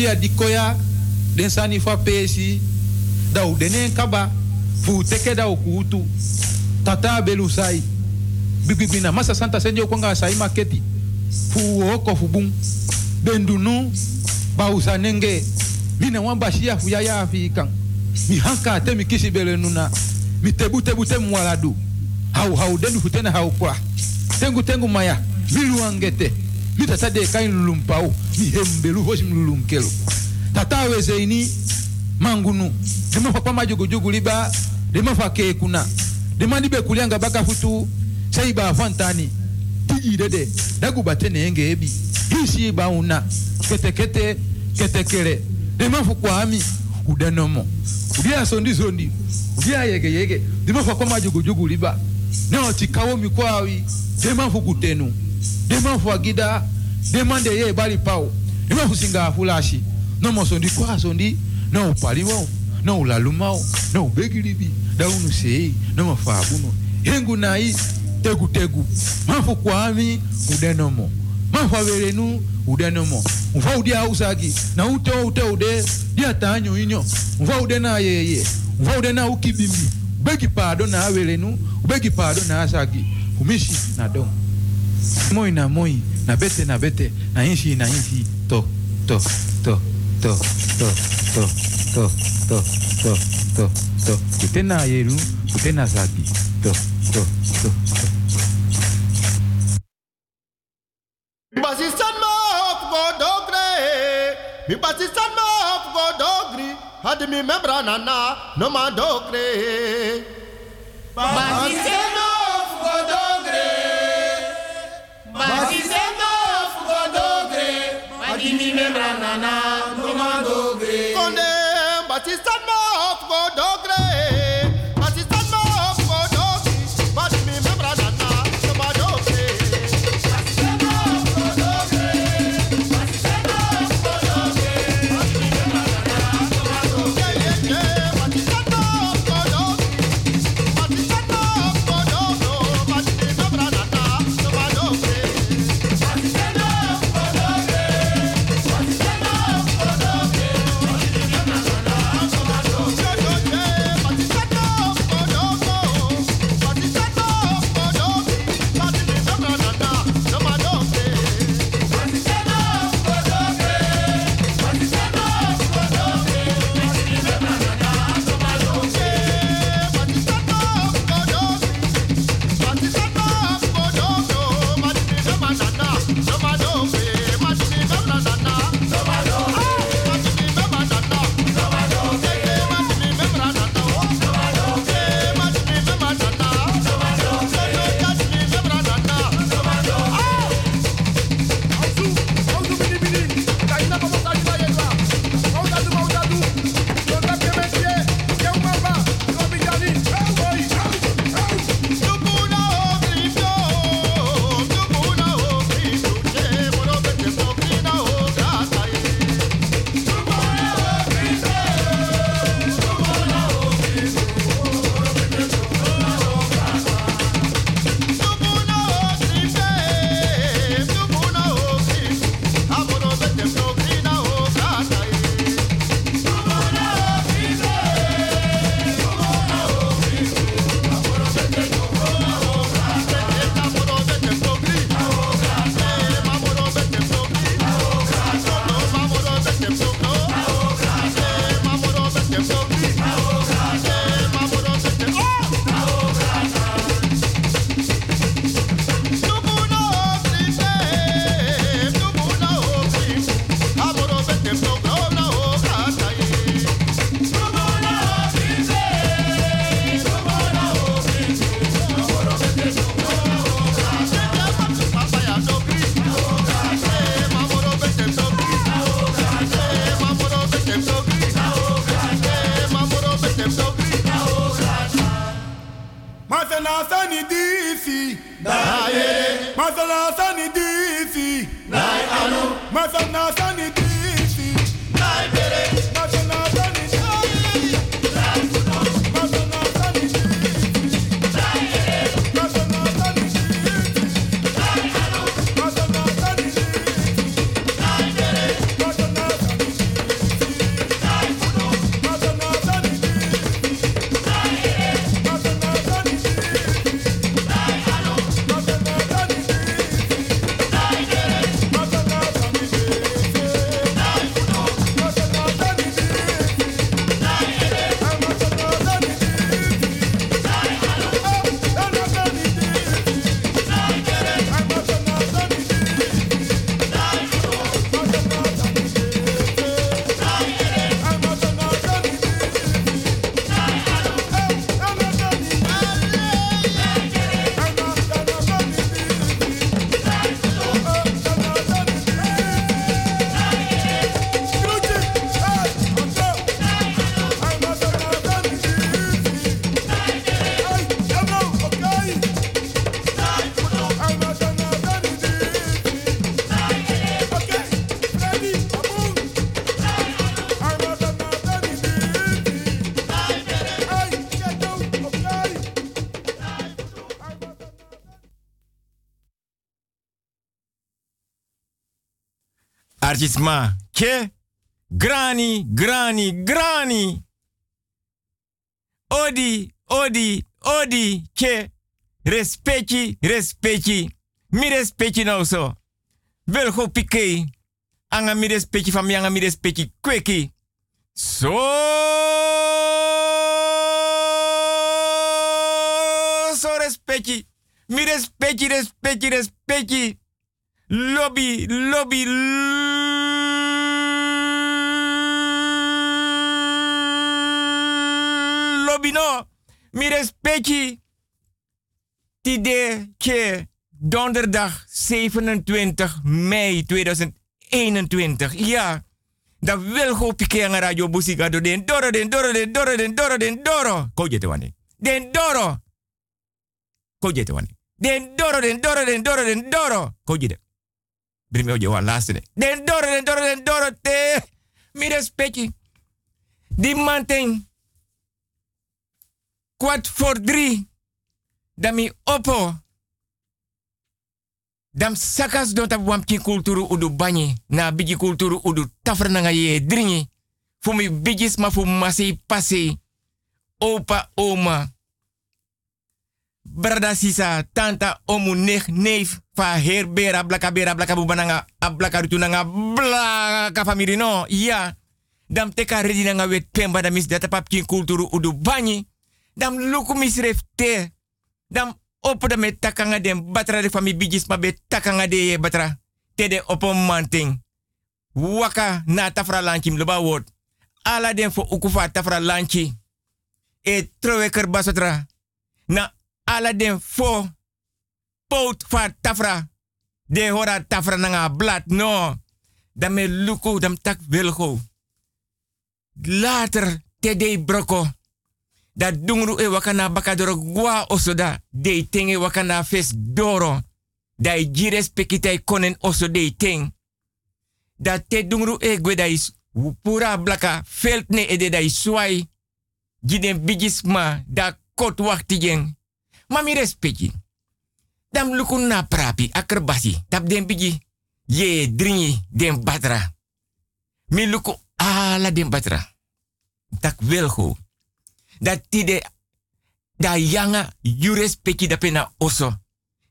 radio di dikoya den sani fa pesi da u denen kaba fu teke da ukutu tata belu sai. Bibibina masa santa senjo konga sai maketi. Fu oko fu bum bendunu bausa nenge. Mina wan bashia fu yaya ya fi kan mi hanka te mi kisi bele nuna. Mi tebu tebu te mwaladu. Hau hau denu futena hau kwa. Tengu tengu maya. Mi luangete mi tata de kain lulumpau mi hembelu hosi mi tata weze ini mangunu dema fa pama jogo jogo liba dema fa ke kuna. Dema libe kulianga baka futu sai ba fantani tiji dede dagu batene enge ebi. Hisi ba una. Kete kete kete kere. Dema fu kwa ami udanomo udia sondi sondi udia yege yege. Dema fa pama jogo jogo liba. Ne oti mikwawi mi kwawi dema fu kutenu Demande pour Guida, demande yé bali pao. Demande pour Singa Fulashi. Non, mon son dit quoi Son dit, non, paliwao, non, la lumao, non, begilibi, daounu sei, eh. non, mon fabuno. Yengu naï, tegu tegu. Man fou kwami, ou denomo. Man faverenu, ou denomo. On va ou dia usagi, na ute ute ude, dia tanyo inyo. On va ude na yeye, on va ude na ukibimi. Begi pardon na averenu, begi pardon na asagi. Umishi na don. Moi na moi na bete na bete na inshi na inshi to to to to to to to to to to to kute na yeru kute na zagi to to to to Basistan ma op go dogre, mi basistan ma op go dogri, hadi mi membra nana no ma dogre. Basistan hadi mi membra nana no ma dogre. Konde Artisma, ke, grani, grani, grani. Odi, odi, odi, ke, respecti, respecti. Mi respecti nou so. Wel go pike. Respecti van mi, anga respecti kweki. So, so respecti. Mi respecti, respecti, respecti. Lobby, lobby, lobby no. Mi respecti. Tide donderdag 27 mei 2021. Ja. Dat wil go pike aan radio busika do den doro den doro den doro den doro den doro. Ko je te wani. Den doro. Ko je te wani. Den doro den doro den doro den doro. Ko je de. Bring me oje laatste. Den doro den doro den doro te. Mi respecti. Die man ting. Kwart voor drie. Dan mi oppo. Dam sakas don tap wamki kulturu udu banyi. Na bigi kulturu udu tafrnanga ye dringi. Fu mi bigis ma fu masi pasi. Opa, oma. Brada sisa, tanta, omu, nech, neef. Fa her bera, blaka bera, blaka bubananga. Ablaka blaka famiri no. Ja. Dam teka redi nanga wet data papkin kulturu udu banyi. Dam luku misref te. Dam opo da me takanga batra de fami bigis ma be takanga de batra. Tede opo manting. Waka na tafra lanchi mloba word. Ala den fo ukufa tafra lanchi. E troweker basotra. Na ala den fo pout fa tafra. De hora tafra nanga blad no. Dan me luku dam tak wilgo. Later tede broko. Dat dungru e wakana bakadoro gwa osoda. De tenge wakana fes doro. Da jires pekitai konen oso de ting. Dat te dungru e gwe is pura blaka felt ne ede da swai. Giden bigisma da kot. Mami respecti. Dam lukun na prapi akerbasi. Tap den bigi. Ye dringi den batra. Mi luku ala den batra. Tak welgo dat tide da yanga you respecti da pena oso.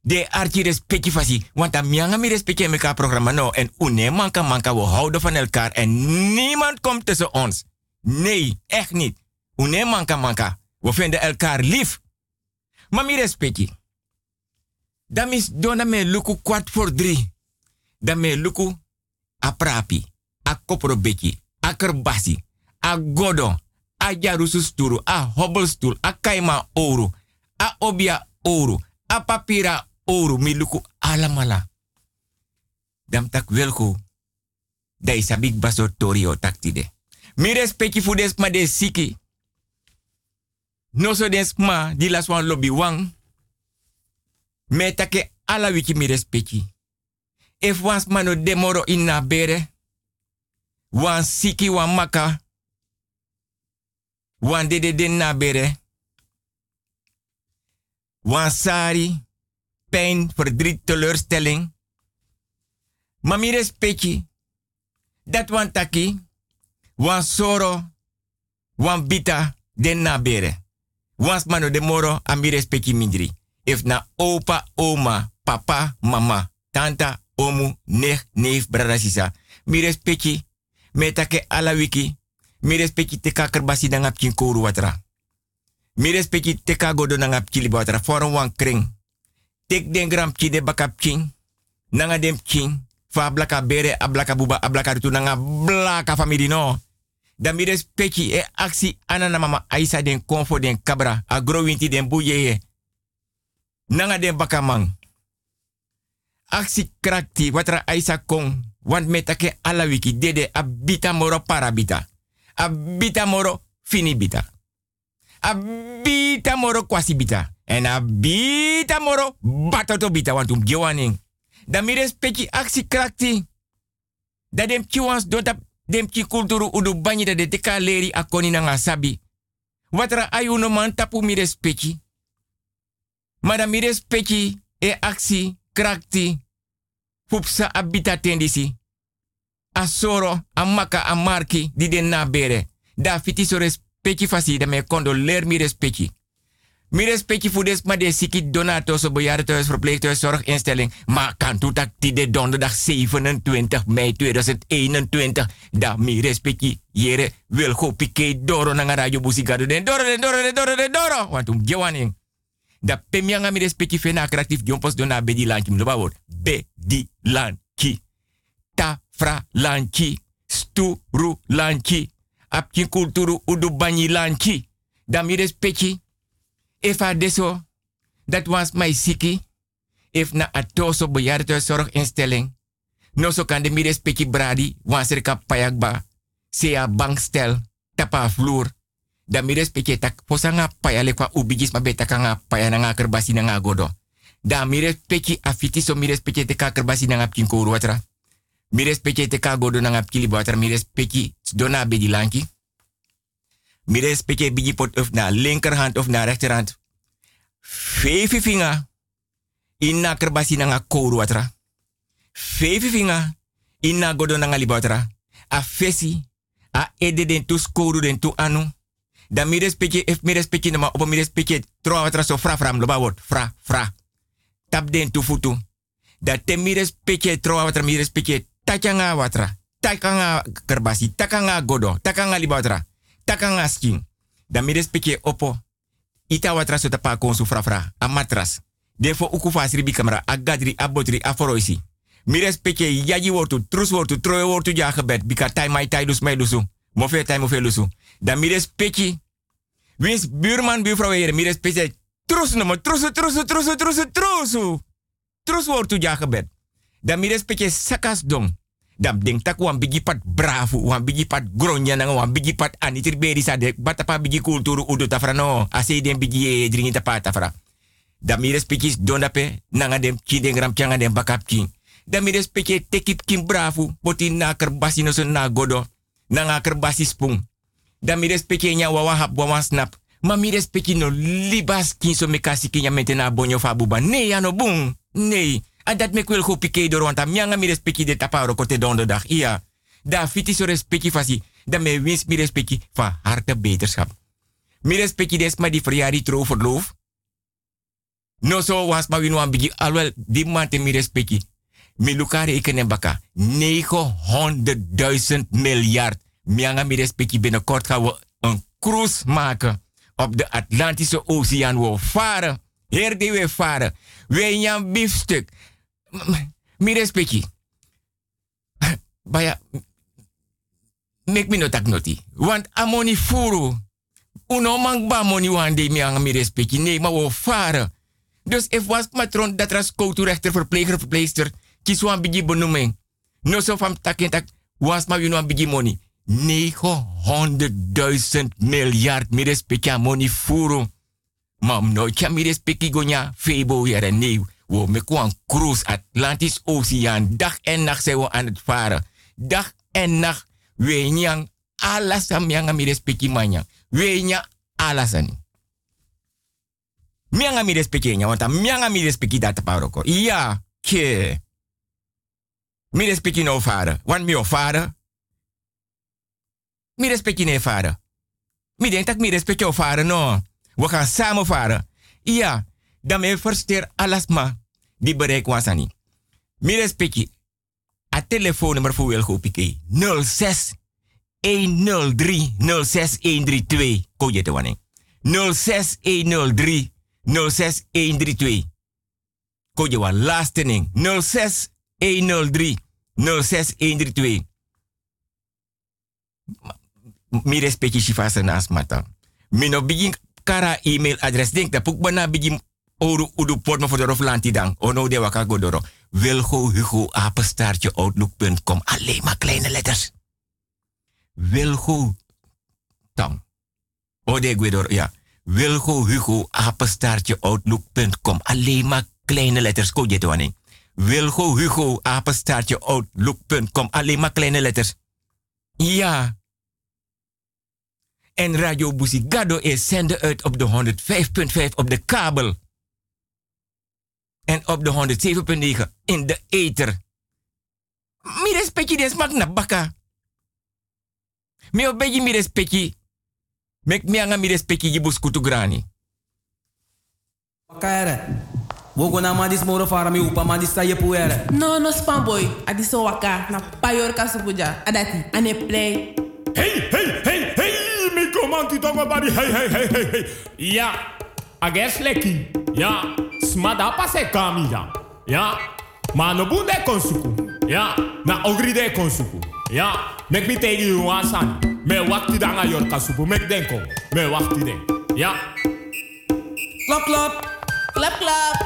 De archi respecti fasi. Want a mianga mi respecti in elkaar programma no. En une manka manka, we houden van elkaar. En niemand komt tussen ons. Nee, echt niet. Une manka manka. We vinden elkaar lief. Maar mi respecti. Dan dona me luku kwart voor drie. Dan me luku a prapi. A kopro beki. A kerbasi. A godo a jarusu sturu, a hobbelstoel, a kaima oru, a obia oru, a papira oru, miluku alamala. Dam tak welko. Dai sabik baso torio taktide. Mi respecti fu des ma de siki. No so des ma di las wan lobby wang. Me take ala wiki mi respecti. If wans mano demoro in na bere. Wan siki wan maka. Wan de de na bere. Wan sari. Pijn, verdriet, teleurstelling. Mami respecti. Dat wan taki. Wan soro. Wan bita den na bere. Wans mano de moro ami respecti mindri. If na opa, oma, papa, mama, tanta, omu, nech, neef, brada, sisa. Mi respecti. Ala wiki. Mi respecti te kaker basi na ngap watra. Mi respecti te ka godo na ngap kili watra. Forum wan kring. Tek den gram ki de bakap king. Nanga dem king. Fa blaka bere, ablaka buba, ablaka rutu nanga blaka family no. Dan mi respecti e aksi anana mama Aisa den konfo den kabra. Agro winti den buye. Nanga den bakamang. Aksi krakti watra Aisa kong. Want metake ala wiki dede abita moro parabita abita moro finibita. Abita moro kwasi bita. En abita moro batoto bita want um gewaning. Dan mi respecti aksi krakti. Da dem kiwans dem ki kulturu udu banyi de teka leri akoni na sabi. Watra ayuno man tapu mi respecti. Maar mi respecti e aksi krakti. Fupsa abita tendisi. Asoro, Amaka, Amarki, die den nabere. Da fiti so fasi, da me kondo leer mi. Mi respecti voor des, maar de siki donato so bejaardentehuis, verpleeghuis, zorginstelling. Maar kan toe dat die de donderdag 27 mei 2021. Da mi respecti, jere, wil go pike doro na radio busigado den doro, den doro, den doro, den doro. Want um gewaning. Da pemianga mi respecti fena kreatief jompos dona bedi lanchi. Mloba woord, bedi lanchi. Ta fra lanchi. Sturu lanchi. Apkin kulturu udu banyi lanchi. Da mi respecti. If I deso, dat was my siki. If na atoso bejaardentehuiszorginstelling. No so kan de mi respecti bradi. Wanser ka payagba. Sea bankstel. Tapa vloer. Da mi respecti tak posanga paya lekwa ubigis ma beta kanga nga kerbasi nga godo. Da mi respecti afiti so mi respecti te ka kerbasi nga pkinkoru watra. Mi respecti te ka godo nga pkili watra. Mi respecti dona. Mi respecte bigi pot of na linkerhand of na rechterhand. Vijf. In na kerbasi na nga kouru watra. Vijf. In na godo na libatra. A fesi. A ede den tu den tu anu. Da mi respecte, if mi respecte ma opo mi respecte tro watra so fra fra mloba word. Fra, fra. Tap den tu futu. Da te mi respecte tro watra mi respecte tachanga watra. Takanga kerbasi, takanga godo, takanga libatra takanga skin. Da mi respecte opo. Ita watra so tapa konsu frafra. A matras. Defo uku fasri bi kamera. A gadri, a botri, a foroisi. Mi respecte yaji wortu, trus wortu, troe wortu ja gebed. Bika tai mai tai dus mai lusu. Mofe tai mofe lusu. Da mi respecte. Wins buurman, buurvrouw heren. Mi respecte. Trus mo, trusu, trusu, trusu, trusu, trusu. Trus wortu ja gebed. Da mi sakas dong dam ding tak wan pat bravo wan bigi pat gronya na wan bigi pat de batapa bigi kulturu udu tafrano ase den bigi e dringi tapa tafra da mi respectis donda pe nanga dem kiden gram dem bakap tekip bravo poti na kerbasi no na godo. Nanga kerbasi nya wawa hap wawa snap. Ma mi no libas king so me kasi kinya metena bonyo fabuba nee ya no bung en dat me kwel go pike door want am nyanga mi respecti de taparo kote donderdag. Ja. Da fiti so respecti fasi. Da me wins mi respecti van harte beterschap. Mi respecti des ma di verjari tro verloof. No so was ma winu aan bigi alwel di mante mi respecti. Mi lukare ikene baka 900.000 miljard. Mianga mi respecti binnenkort gaan we een cruise maken op de Atlantische Oceaan. We varen. Heer die we varen. We een biefstuk mi respecti. Baya, mek mi no tak noti. Want amoni furu. Uno mang ba moni wande mi ang mi respecti. Nee, maar we. Dus if was matron dat ras rechter verpleger verpleegster. Kies wan bigi benoeming. No so van takin tak. Was ma wino bigi money. 900.000 miljard mi respecti amoni furu. Mam no, kya mi respecti gonya febo yere nee. We met een cruise Atlantisch Oceaan. Dag en nacht zijn we aan het varen. Dag en nacht. We nyang alles aan mianga mi respecti manya. We aan. Mianga mi respecti nya, want mianga mi respecti dat paroko. Ja, ke. Mi respecti no varen. Want mi o varen. Mi respecti ne varen. Mi denk mi o varen no. We gaan samen varen. Ja, dan me versteer alles ma die bereik wasani. Mi respecti. A telefoonnummer voor wil pike 06 103 06132. Ko je te wanneer. 06 103 06132. Ko je wan laatste ning. 06 103 06132. Mi respecti si fasa nas mata. Mi no begin kara e-mail adres. Denk dat puk bana begin oru udu port voor de roflanti dan. Ono de waka godoro. Wilgo Hugo apenstaartje outlook.com. Alleen maar kleine letters. Wilgo tang. Ode Guidor, ja. Wilgo Hugo apenstaartje outlook.com. Alleen maar kleine letters. Ko je wanneer. Wilgo Hugo apenstaartje outlook.com. Alleen maar kleine letters. Ja. En Radio Busigado is zenden uit op de 105.5 op de kabel en op de 107.9 in de ether. Mi respecti des mak na baka. Mi obeji mi respecti. Mek mi anga mi respecti jibus kutu grani. Kare. Wogo na madis moro fara mi upa madis sa yepu ere. No, no, spanboy. Adi so waka. Na payor kasupuja. Adati. Ane play. Hey, hey, hey, hey, mi komanti tongo bari, hey, hey, hey, hey, hey. Ja, ages leki. Ja, smada pase ja. Ma no bunde konsuku. Ja, na ogri de konsuku. Ja, mek mi tegi you wasan. Me wakti danga yor kasupu, mek denko. Me wakti den. Ja. Klap, klap. Klap, klap.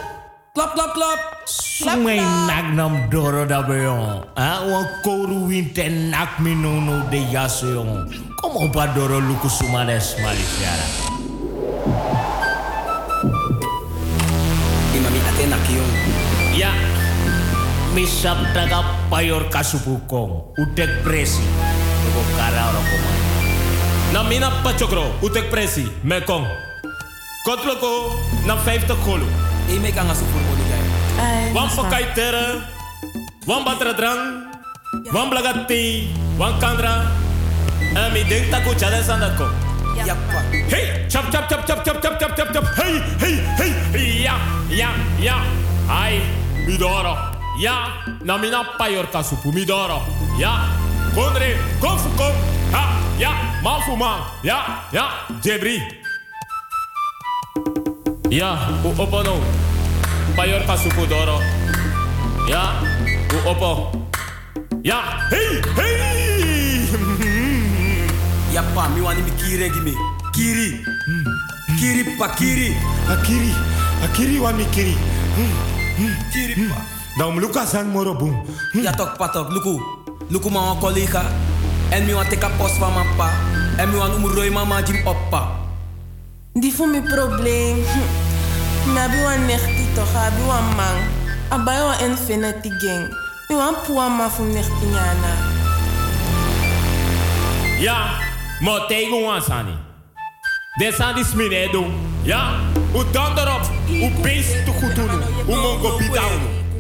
Klap, klap, klap. Sumay nak nam doro da beyon. Ah, wan koru winte nak mi no no de yaso yon. Como pa doro luku sumades malifiara. enak yo. Ya, misap daga payor kasubukong, udek presi, toko kara rokoman. Namina pachokro, udek presi, mekong. Kotloko, na 50 kolo. Ik me kan asu voor monika. tera, pakai terre, wan batra drang, wan blagati, wan kandra. En mi denk dat ik aan. Yappa. Hey, chop chop chop chop chop chop chop chop chop. Hey, hey, hey. Ja, ja, ja. Ai, midoro. Ja, na mina payor kasupu midoro. Ja, kondre, konfu kom. Ha, ja, manfu man. Ja, ja, jebri. Ja, u opo no. Payor kasupu doro. Ja, u opo. Ja, hey, hey. Yappa, mi wani mi kiri gimi. Kiri. Kiri pa kiri. Akiri, akiri wa mi kiri. Kiri pa. Dan luka san moro boom. Ja tok patok, luku. Luku ma wan collega. En mi wan teka post van mijn pa. En mi wan umroi mama jim oppa. Die voor mijn probleem. Nabi wan nechti toch, abi wan man. Abai wan infinity gang. Mi wan puwa ma fu nechti nyana. Ja, maar tegen ons aan Dit zijn die smine doen. Ja, u dan erop. U beest te goed doen. U mongo bidau.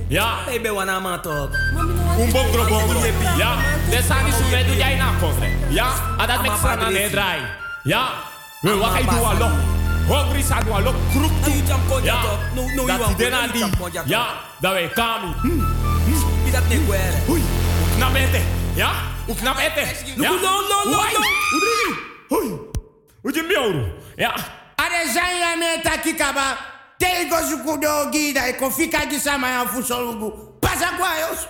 Ja, Hey, be wana mongo bongo. Ja, dit die smine doen jij na. Ja, en dat ne draai. Ja, we wakai doa lo. Hungry sa doa lo. Kroek toe. Ja, dat die die. Ja, dat wij kami. Bi dat ne gwere. Oei, u knap ete. Ja, O knap ette. No, no, no, no. Hoi. Hoe je miauw? Ja. Are zanya me takikaba. Telgo zukudo gida ikofika gisama ya fusolugu. Pasa kwa yosu.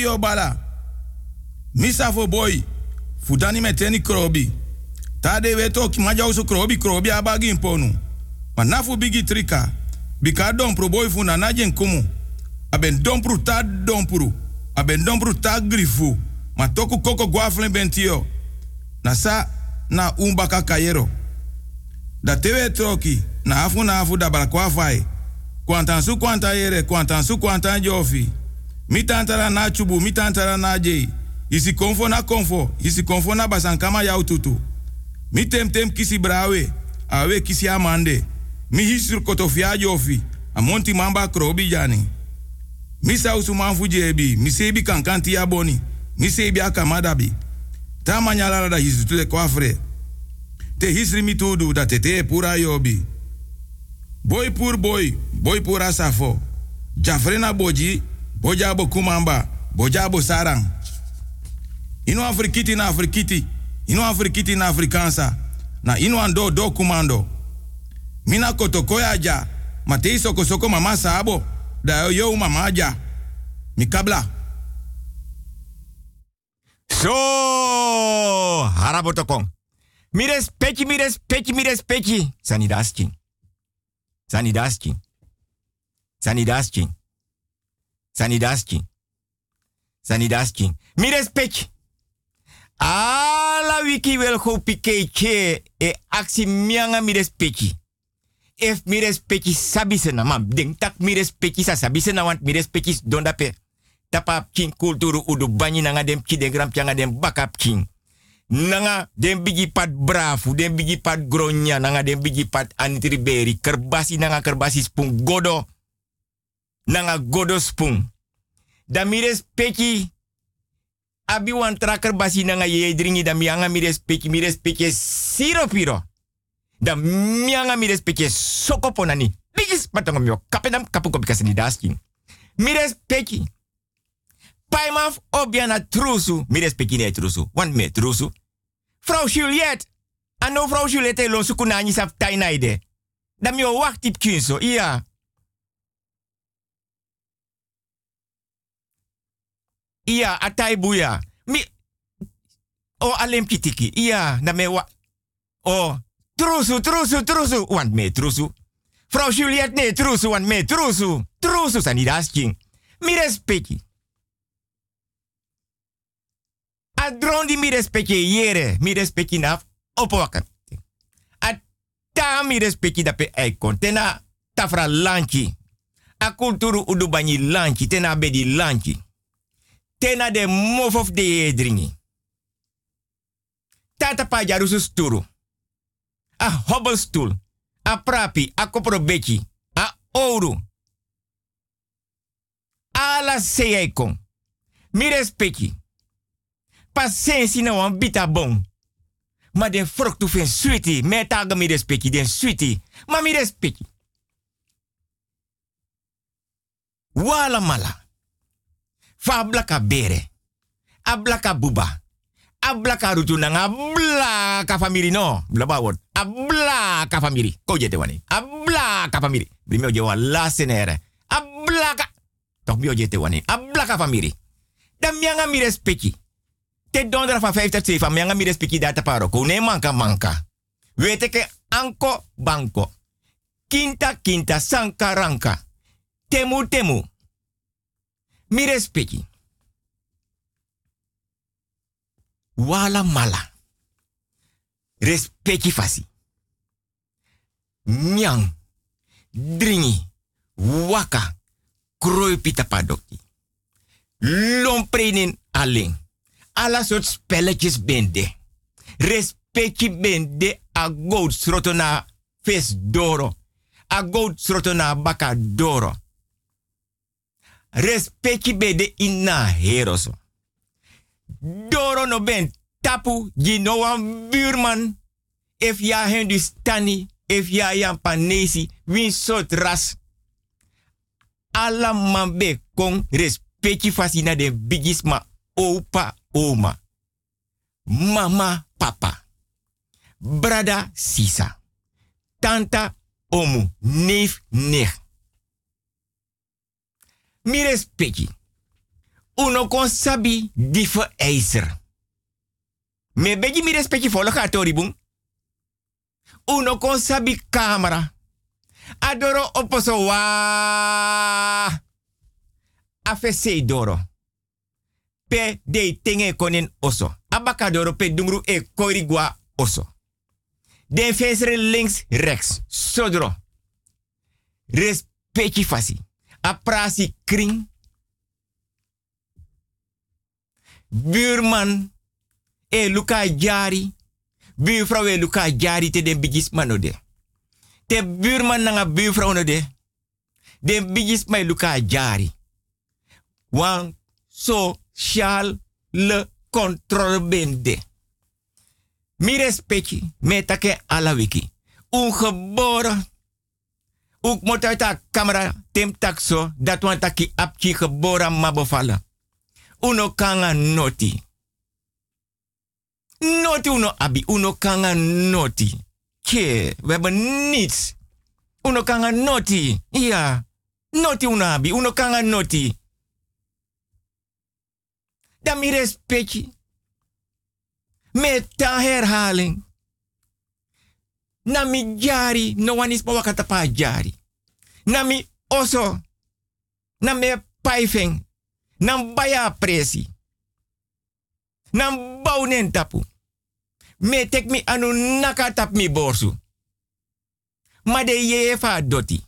Kio bala. Misa fo boy. Fudani meteni krobi. Tade weto ki maja usu krobi krobi abagi imponu. Manafu bigi trika. Bika dompro boy fu na najen kumu. Aben dompru ta dompru. Aben dompru ta grifu. Ma toku koko guaflen bentio. Na sa na umbaka kayero. Da tewe troki. Na afu na afu da balakwa fai. Kwantan su kwanta yere, kwantan su kwanta jofi. Mi tantara na chubu, mi na jei. Isi konfo na konfo. Isi konfo na basankama yau tutu. Mi tem tem kisi brawe. Awe kisi amande. Mi hisur kotofia jofi. Amonti mamba krobi jani. Mi sausu manfu jebi. Mi sebi kankanti ya boni. Mi sebi akamadabi. Ta manyala da hisu tule kwafre. Te hisri mi tudu da tete pura yobi. Boy pur boy. Boy pura safo. Jafrena boji. Bojabo kumamba. Bojabo sarang. Ino afrikiti na afrikiti. Ino afrikiti na afrikansa. Na ino ando do kumando. Mina kotokoya ja. Matei soko mama sabo. Da yo yo mama ja. Mikabla. So, harabotokong. Mi respecti, mi respecti, mi respecti. Sani daskin. Sani daskin. Sani daskin. Sani daskin. Sani daskin. Mi respecti. Ala wiki wel go piketje e aksi mianga mi respecti. If mi respecti sabise na mam. Denk tak mi respecti sa sabise na want mi respecti dondape. Tapa king kulturu udu banyi nanga dem ki den gram dem bakap king. Nanga dem bigi pat brafu, dem bigi pat gronya, nanga dem bigi pat kerbasi nanga kerbasi spung godo. Nanga godo spung. Da mi respecti abi wan traker basi nanga ye dringi da mianga mi respecti mi respecti siro piro. Da mianga mi respecti soko ponani. Bigis patong mio kapedam kapu kopi kasani dasking. Mi respecti. Paimaf obiana trusu. Mi respecti ne trusu. Wan me trusu. Frau Juliette. Ano Frau Juliette lo suku nani saf tainaide. Da mio wacht tip kunso. Iya. Iya, atai buya. Mi o alem kitiki. Iya, na me wa o trusu trusu trusu want me trusu. Frau Juliette trusu want me trusu. Trusu sani dasking. Mi respecti. A drondi mi respecti yere. Mi respecti na opowakan. A ta mi respecti da pe eikon. Tena tafra lanchi. A kulturu udu banyi lanchi. Tena bedi lanchi. Tena de mof of de dringi. Tata pa jarusu sturu. A hobbelstoel. A prapi. A koprobeki. A ouro. Ala seikon. Mi respecti. Pasensi na wan bita bon. Ma den fruktu fen sweetie. Metaga mi respecti den sweetie. Ma mi respecti. Wala mala. Fa blaka bere. A blaka buba. A blaka rutu nanga blaka famiri no. Blaba word. A blaka famiri. Ko jete. A blaka famiri. Brimio je wan la senere. A blaka. Toch mio jete wani. A blaka famiri. Dan mianga mi respecti. Te dondra van 50 7 mianga mi respecti data paro. Ko manka manka. Wete ke anko banko. Kinta kinta sanka ranka. Temu temu. Mi respecti. Wala mala. Respecti fasi. Nyang. Dringi. Waka. Kroi pita padoki. Lomprenin alleen. Alla soort spelletjes bende. Respecti bende a goud sroto na vis doro. A goud sroto na baka doro. Respecti bende ina heroso. Doro no ben tapu ji no wan buurman. If ya hen stani, if ya yan panesi, win soort ras. Man be kon respecti de bigisma opa oma. Mama papa. Brada sisa. Tanta omu. Neef nech. Mi respecti. Uno kon sabi di vereiser. Me begi mi respecti folo gatori bung. Uno kon sabi camera. Adoro oposo wa. Afese doro. Pe de tenge konen oso. Abakadoro pe dumru e korigwa oso. Den links rechts. Sodro. Respecti fasi. A prasi kring. buurman e luka jari. Buurvrouw e luka jari te den bigis manode. Te buurman nanga buurvrouw no de. Den bigis mai luka jari. Wan social le controle bende. Mi respecti me take ala wiki. Ungeboren. Ook moet uit de camera tem takso dat want taki apki geboren ma bevallen. Uno kanga noti. Noti uno abi, uno kanga noti. Ke, we hebben niets. Uno kanga noti. Ja, noti uno abi, uno kanga noti. Dan mi respecti. Met ta herhaling. Na mi jari, no one is wakata pa jari. Na mi oso. Na me paifeng. Na baya presi. Na baunen tapu. Me tek mi anu naka tap mi borsu. Ma de ye fa doti.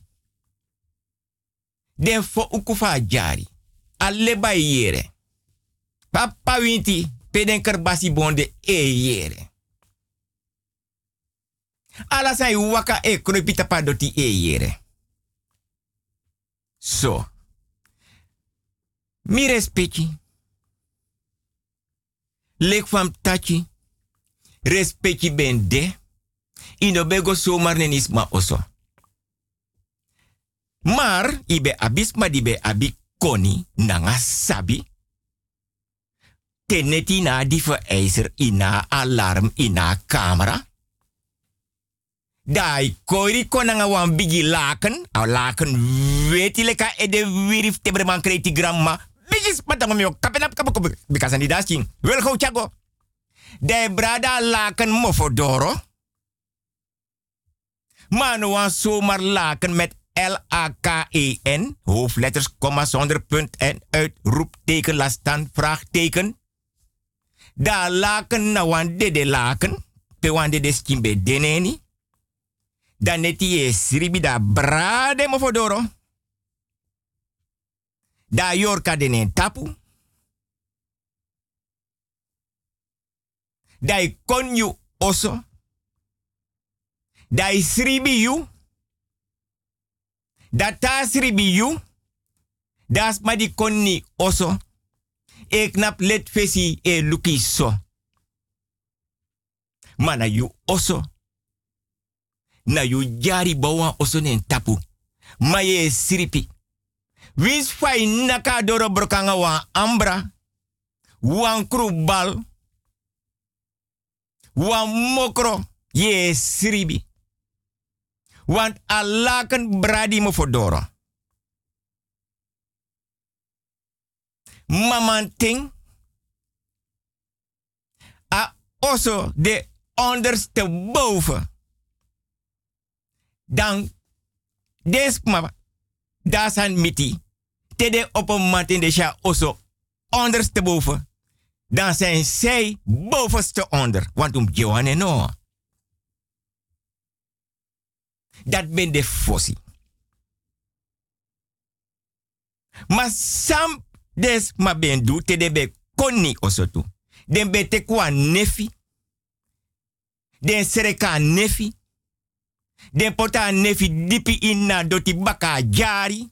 Den fo ukufa jari. Alle ba yere. Papa winti peden kerbasi bonde e yere. Ala sai waka e kropita pa doti e yere. So. Mi respecti. Lek fam tachi. Respecti ben de. Ino bego somar nenis ma oso. Maar, ibe abisma dibe abi koni nanga sabi. Teneti na die vereiser ina alarm ina camera. Dai koiri konanga wan bigi laken. Au laken weti leka e de wirif tebreman kreti gramma. Bigi kapenap kapoko bikasan di dasking. Wel go chago. Dai brada laken mofodoro. Manu wan zomaar laken met L-A-K-E-N. Hoofdletters, komma zonder punt en uitroepteken, lastan, vraagteken. Da laken na wan dede laken. Pe wan dede skimbe deneni. Dan neti e sribi da brade mo fodoro. Da yorka tapu. Da i konyu oso. Da i sribi you. Da ta sribi you. Das ma di konni oso. E knap let fesi e luki so. Mana you oso. Na you jari bawa oso nen tapu. Ma ye siripi. Wins fai naka doro brokanga wa ambra. Wan krubal. Wan mokro. Ye siribi. Want alaken bradi mo fodoro. Mamanting. A oso de onderste Dan desma dasan miti. Tede op een mat in de sha oso onderste boven. Dan zijn zij bovenste onder. Want om Johanne no. Dat ben de fossi. Maar sam des ma ben du te de be konni oso tu. Den be te kwa nefi. Den sereka nefi. Den pota nefi dipi inna doti baka jari.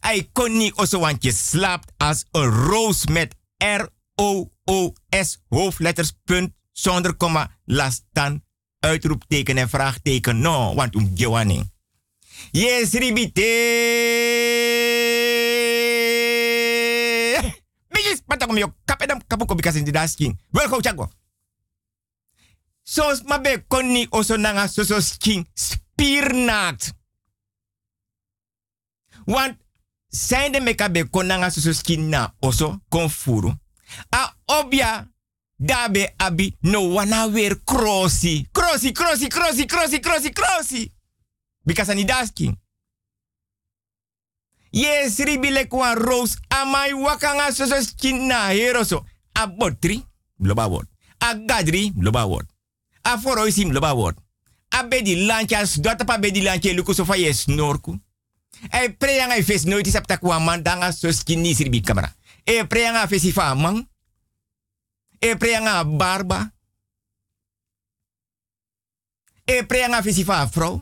Ai konni oso want je slaapt als een roos met R-O-O-S hoofdletters punt zonder komma lastan uitroepteken en vraagteken no want um gewani. Yes ribite. Bigis patak yo kapedam kapuko bikas in dasking. Wel go chago. Sos mabe konni oso nanga soso skin spiernaakt. Want zijn de mekabe konanga soso skin na oso konfuru. A obia dabe abi no wana weer crossi. Crossi, crossi, crossi, crossi, crossi, crossi. Because ani dasking. Yes, ribile kwa rose amai wakanga soso skin na heroso. A botri, bloba word. A gadri, bloba word. A foroisim, bloba word. A bedi lanchas, dota pa bedi sofa yes norku. E preyanga fes noiti sapta kwa mandanga so skin ni sirbi kamera. E preyanga fesi fa man. E preanga barba. E preanga fisifa vrouw.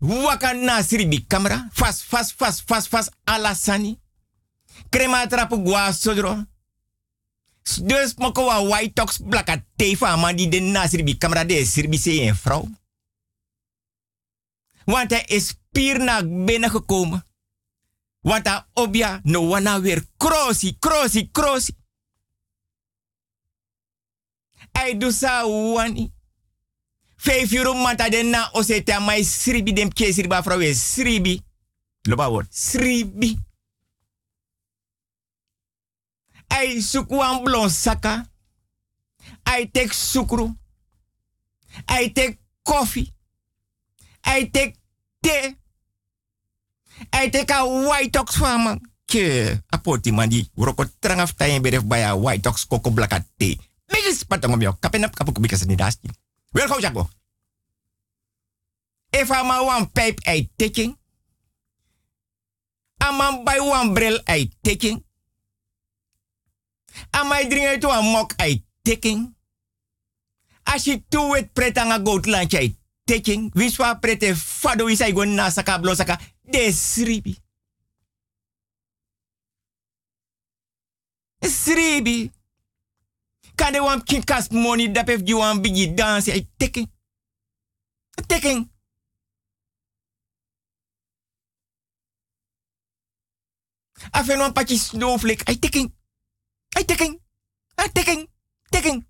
Waka na sribi camera. Fast, fast, fast, fast, fast. Alasani. Krema trapu sodro. Dus moko wa white tox blaka tefa man die de na sribi camera de sribi se een vrouw. Want hij is pier naar binnen gekomen. Want hij obja no wana weer crossi, crossi, crossi. Hij doet sa wani. Vijf euro manta de na oseta mai sribi dem ke sriba vrouw is sribi. Loba woord, sribi. Hij zoekt wan blon saka. Hij tek sukru. Hij tek koffie. Hij tek thee. Hij tek a white ox van man. Ke, apoti man die roko trangaf tayen beref baya white ox koko blaka thee. Bigis patong om jou. Kapen op kapu kubika sani dasti. Wel gauw jago. If ama wan pijp ei taking. Aman bij wan bril ei taking. Amai drinken to een mok ei taking. Als je toe het pret aan een goat landje ei taking. Wiswa prete fado is ei go na saka blo saka. De sribi. Sribi. Kan de wan kinkas money dap if you wan bigi dance ei taking. Taking. Afen wan patje snowflake ei taking. Ei taking. Ei taking. Taking.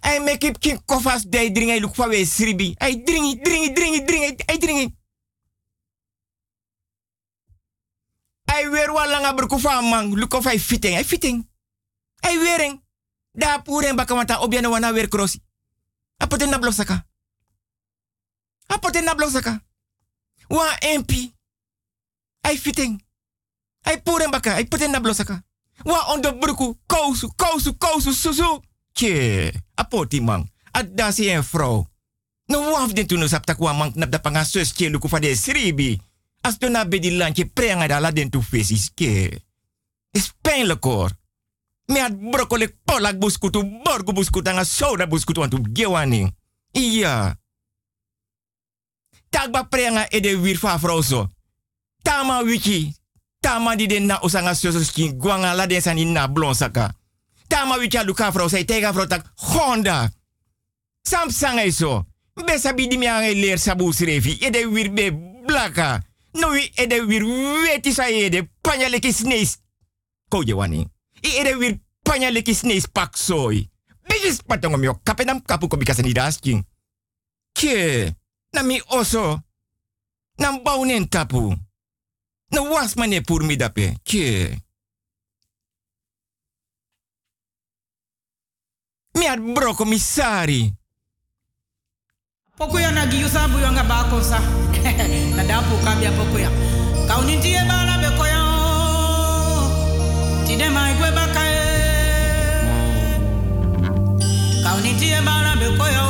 Hij make it king koffers de dring hij look van we sribi. Hij dringi, dringi, dringi, dringi, hij dringi. Hij weer wel langer broek van man, look of fitting, hij fitting. Hij weering. Daar poeren bakken want op je wana weer crossi. Apoten na blosaka. Apoten na blosaka. Wa MP. Hij fitting. Hij poeren bakken, hij poten na blosaka. Wa onder broeku, kousu, kousu, kousu, susu. Tje, apoti man. Adasi en vrouw. No waf den tunu sapta kwa man nap da panga luku fa de sribi. As bedi landje prenga da la den tu fesis ke. Is pijnlijk. Me broccoli polak buskutu, borgo buskutu, anga soda buskutu want tu gewani. Iya. Takba prenga e de wir fa vrouw. Tama wiki. Tama di den na usanga sus skin guanga la den sani na blon saka. Tama wicha luka vrouw tegen tak Honda. Sam sanga iso. Besa bidi leer sabu srevi. Ede wir be blaka. No wi ede wir weti sa ede panya leki snees. Koje wani. Ede wir panya leki snees pak soy. Bigis patong mi kapenam kapu ko bikasa ni dasking. Ke. Na mi oso. Nam baunen tapu. Na was mane pur mi dape. Ke. Mi had broko misari. Pokoya na giyusa buyo nga bako sa. na dapu kabia pokoya. Kauninti e bala be koya. Tide mai kwe bakae. Kauninti e bala be koya.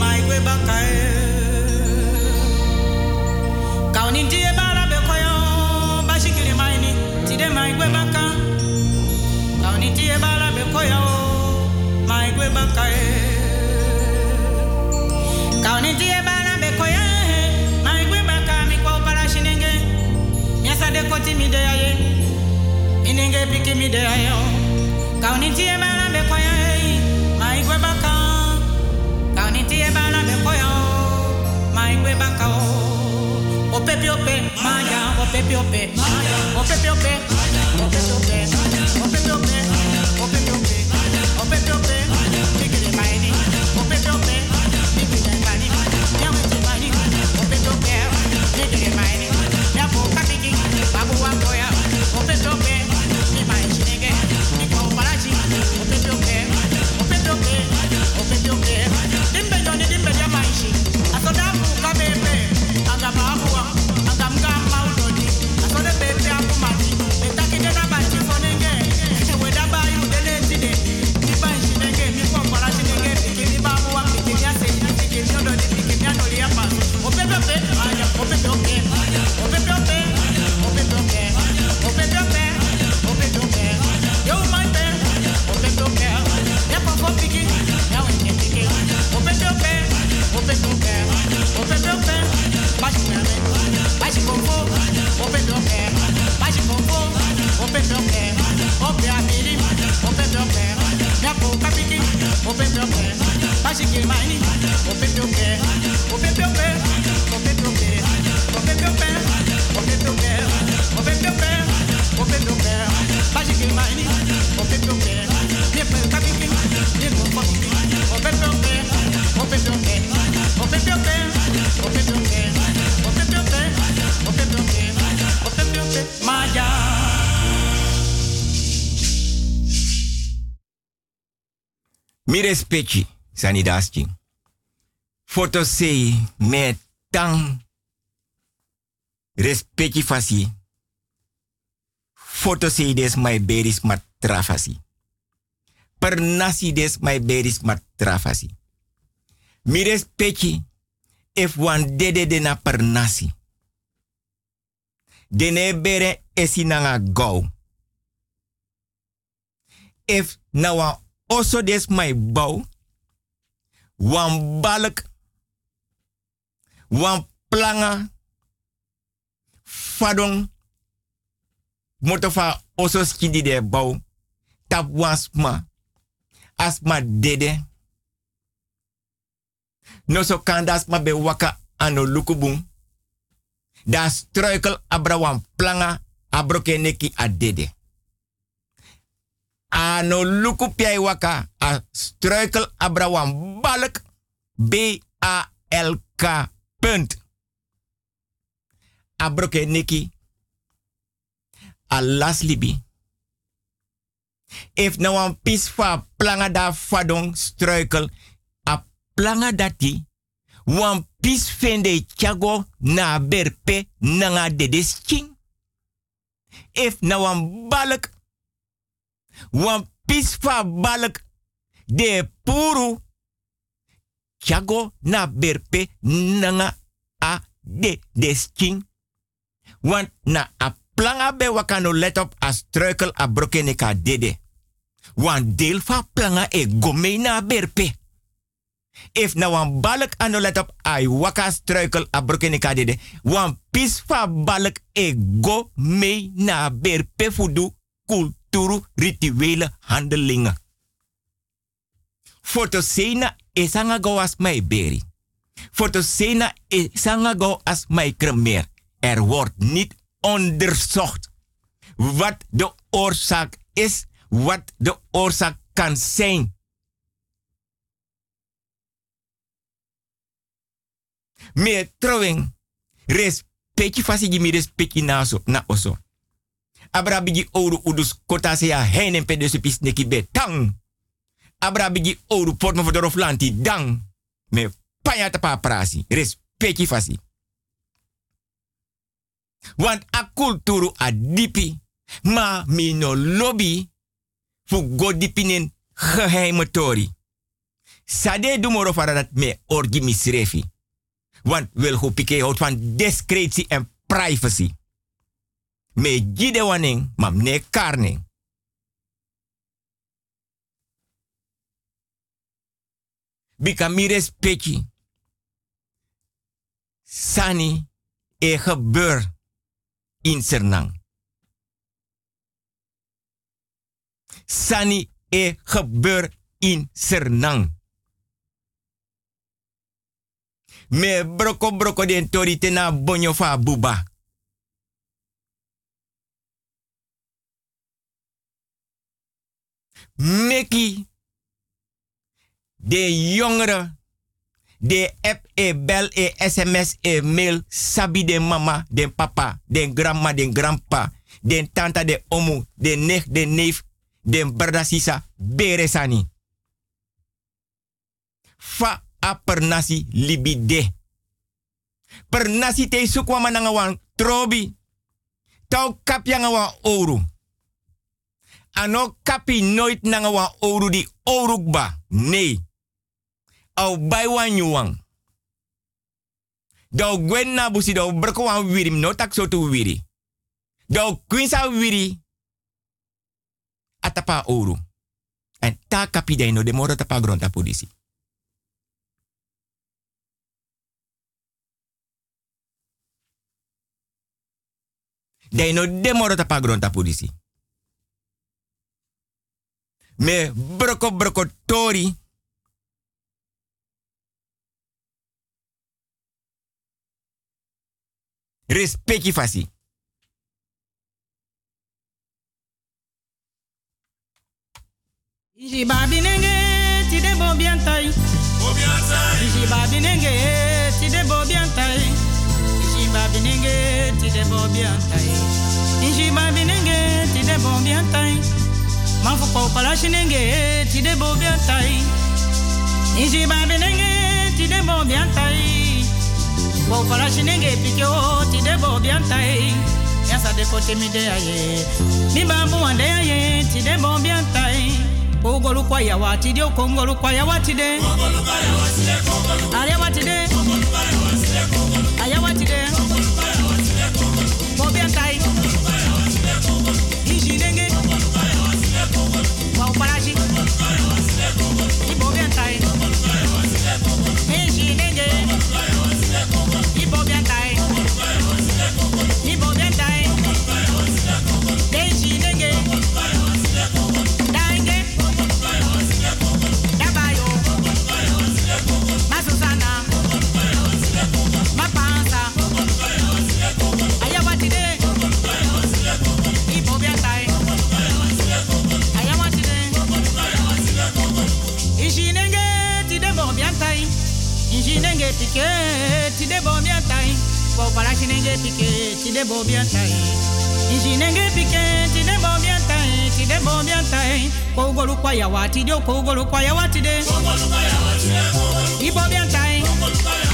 Mai Tide mai kwe baka. Kauninti e bala be koya. Mai kwe bakae. Kauni tie bana be koya he mai gwe baka mi kwa para shinenge nyasa de koti mi de aye inenge piki mi de ayo Kauni tie bana be koya he mai gwe baka Kauni tie bana be koya mai gwe baka o Ope, ope, maya, ope, ope, maya, ope, ope, maya, ope, Maya. your boca, pique. Pé. Vai se queimar, hein? Open teu pé. Open teu pé. Open teu pé. Open teu pé. Pé. vou teu pé. Pé. Vai se? Mi respecti, sani daschi. Foto sei me tang. Respecti fasi. Foto sei des my beris mat trafasi. Per des my beris mat trafasi. Mi respecti if wan de na per nasi. Dene bere esi nanga gau. If na oso des my bau. Wan balk. Wan planga. Fadong. Motofa oso skidi de bau. Tap. Asma dede. No so kandas ma be waka ano lukubung. Da struikel abra wan planga abroke neki a dede. Ano luku piai waka a struikel abra wan balk. B-A-L-K punt. Abroke neki a libi. If na wan pis fa planga da fadong struikel a planga dati wan pis fende chago na berpe nanga dedes king. If na wan balk wan pis fa balk de puru chago na berpe nanga a de desking. Want na a planga be wakano let op a struikel a brokene ka dede. Want deel fa planga e gome na berpe. If na wan balk ano let op ai waka struikel a brokene ka dede. Wan pis fa balk e go mee na berpe fudu kulturu rituele handelingen. Fotosena isanga go as my beri. Fotosena isanga go as my kremeer. Er wordt niet onderzocht wat de oorzaak is, wat de oorzaak kan zijn. Meer trouwing, respecti fasi mi respecti na so na oso. Abra bigi ouro udus kota se ya heinen pe de pis neki betang. Abra bigi ouro portmo voor de dang. Me panya tapa prasi, respecti fasi. Want a kulturu a dipi. Ma mi no lobby fu go dipinen geheime tori. Sade dumoro fara dat me orgi misrefi. Want wil go pike houdt van discretie en privacy. Me gide waning, mam ne karning. Bika mi. Sani e gebeur in Sernang. Sani e gebeur in Sernang. Me broko broko den tori tena buba. Meki de jongeren de app e bel e sms e mail sabi de mama de papa de grandma de grandpa de tanta de omu de nech de neef de brada beresani fa a per nasi libi de. Per nasi te sukwa mananga wan trobi. Tau kapya nga wan ouro ano kapi nooit nanga wan ouro di ourukba nee au bai wan yuwang. Dau gwen na busi dau berko wan wiri no tak so tu wiri. Dau kwinsa wiri atapa ouro. En ta kapi dai no de moro tapa gronta polisi. Dai no de tapa gronta polisi. me broko broko tori. Respecti fasi. Iji babi nenge ti de bo biantai. Bo biantai. Iji babi nenge ti de bo biantai. Iji babi nenge ti de bo biantai. Iji babi nenge ti de bo biantai. Man fu ko pala nenge ti de bo bien tai. Iji babi nenge ti de bo bien tai. Ko pala nenge pike o ti de bo bien tai. Yasa de kote mi de aye. Mi babu ande aye ti de bo bien tai. Kogolu kwa ya wati de kongolu kwa ya wati de. Aya wati de. Aya Wa Ishinenge pike tide bobiatai. Bobala shinenge pike tide bobiatai. Ishinenge pike tide bobiatai. Tide bobiatai. Kogolu kwa yawatide. Kogolu kwa yawatide. Ibobiatai. Ayawatide.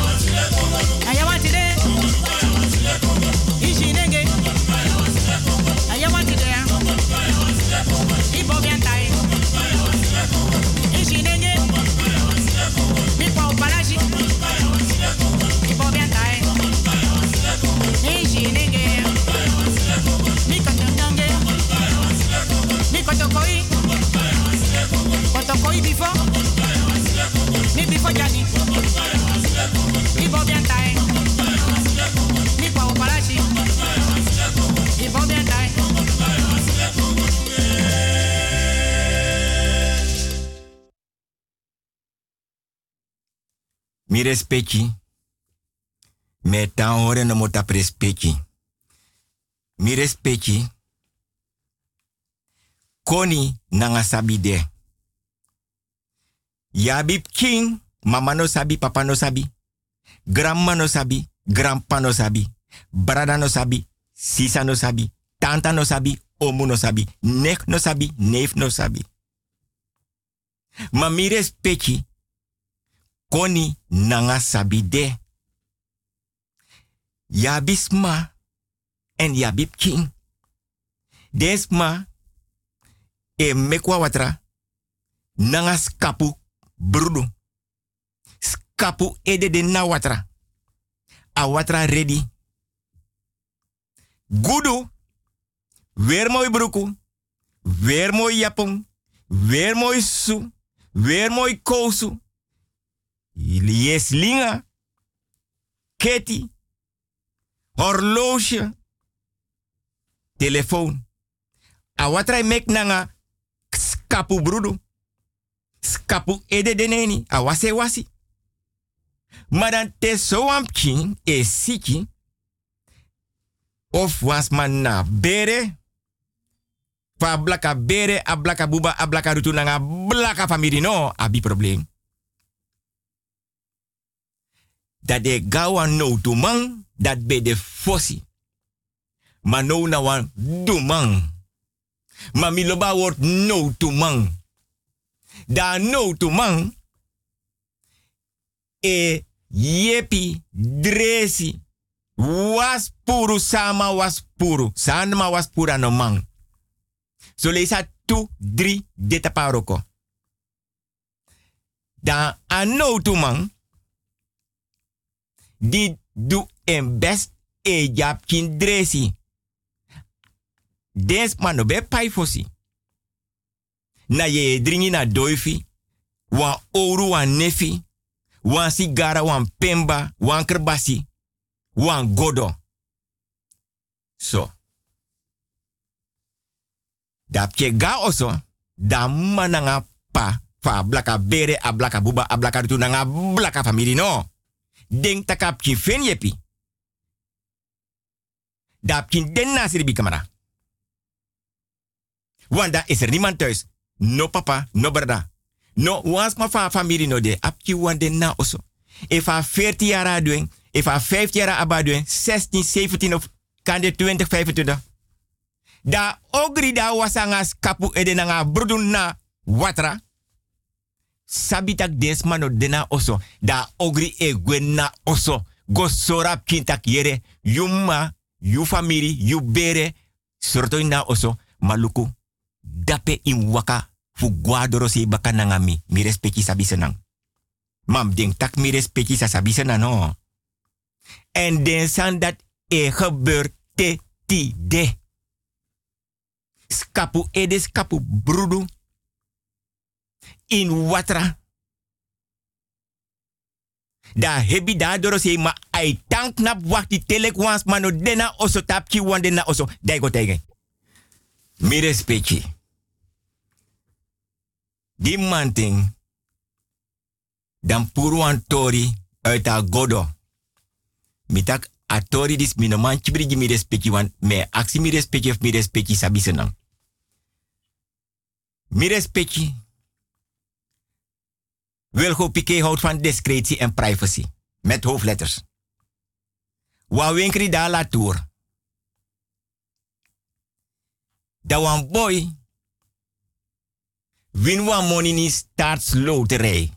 Mi before jadi. Ibobiatai. Mikwa upalashi. Ibobiatai. Mi respecti. Me tan hore no mota prespecti. Mi respecti. Koni nanga sabi de. Yabi king, mama no sabi, papa no sabi. Grandma no sabi, grandpa no sabi. Brada no sabi, sisa no sabi. Tanta no sabi, omu no sabi. Nek no sabi, neef no sabi. Ma mi respecti. Koni nanga sabi de. Yabisma en yabib king. Desma e mekwa watra nanga skapu brudu. Skapu ede de na watra. A watra ready. Gudu. Weer mooi broeku. Weer mooi japon. Weer mooi su. Weer mooi kousu. Yes linga. Keti. Horloge. Telefoon. A watra mek nanga skapu brudu. Skapu ede deneni. A wase wasi. Maar dan te so ampkin e siki. Of was man na bere. Fa blaka bere, a blaka buba, a blaka rutu nanga blaka famiri no. Abi probleem. Dat de gawa no to man, dat be de fossi. Maar no na wan do man. Maar mi no to man. Da no to man. E yepi dresi. Was puru sama was puru. Sanma was pura no man. So leesa tu, drie, dita paroko. Dan a no to man. Die do en best e jap kin dresi. Des man no be pai fosi. Na ye dringi na doifi. Wan oru wan nefi. Wan sigara wan pemba. Wan kerbasi. Wan godo. So. Dap ke ga oso. Da mananga pa. Fa blaka bere a blaka buba a blaka rutu nanga blaka family no. Denk takap ki fen yepi. Kin den na siribi kamera. Want daar is er niemand thuis. No papa, no brada. No, was ma fa familie no de. Apki wan den na oso. If a 14 jaar doen, if a 15 jaar aba doen, 16, 17 of kan de 20, 25. Da ogri da wasangas kapu ede nga brudun na watra. Sabitak desma no dena oso. Da ogri e na oso. Go sora kintak yere. Yuma, yu famiri, yu bere. Sorto na oso. Maluku. Dape in waka. Fu guadoro se baka nangami. Mi respecti. Mam denk tak mi respecti sa sabi senang no. En den san dat e gebeurt te ti de. Skapu ede skapu brudu. In watra. Da hebi da doro ma ai tank nap wakti telek wans mano dena oso tapki wan dena oso. Daigo tege. Mi respecti. Die manting. Dan puru an tori uit godo. Mitak a tori dis minoman chibrigi mi respecti wan me aksi mi respecti of mi respecti sabi senang. Mi respecti. Wilgo Piqué houdt van discretie en privacy. Met hoofdletters. Wa winkri da la tour. Da wan boy. Win wan money ni starts loterij.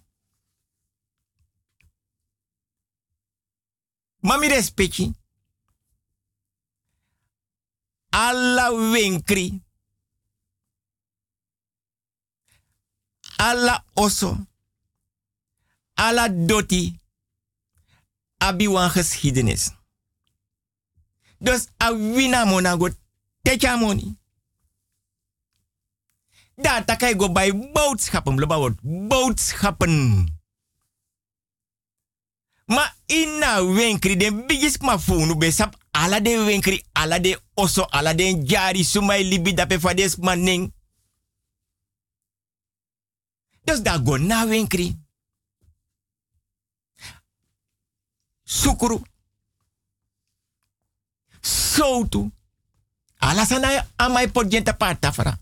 Mami respecti. Alla winkri. Alla oso. Alla doti. Abi wan geschiedenis. Dus a wina mona go techa Daar takai go bij boodschappen. Bloba wordt boodschappen. Ma ina winkri den bigis ma funu besap ala de winkri ala de oso ala de jari sumai libi dape fades maning. Dus da go na winkri. Sukuru. Sotu. Ala sana amai podjenta patafra.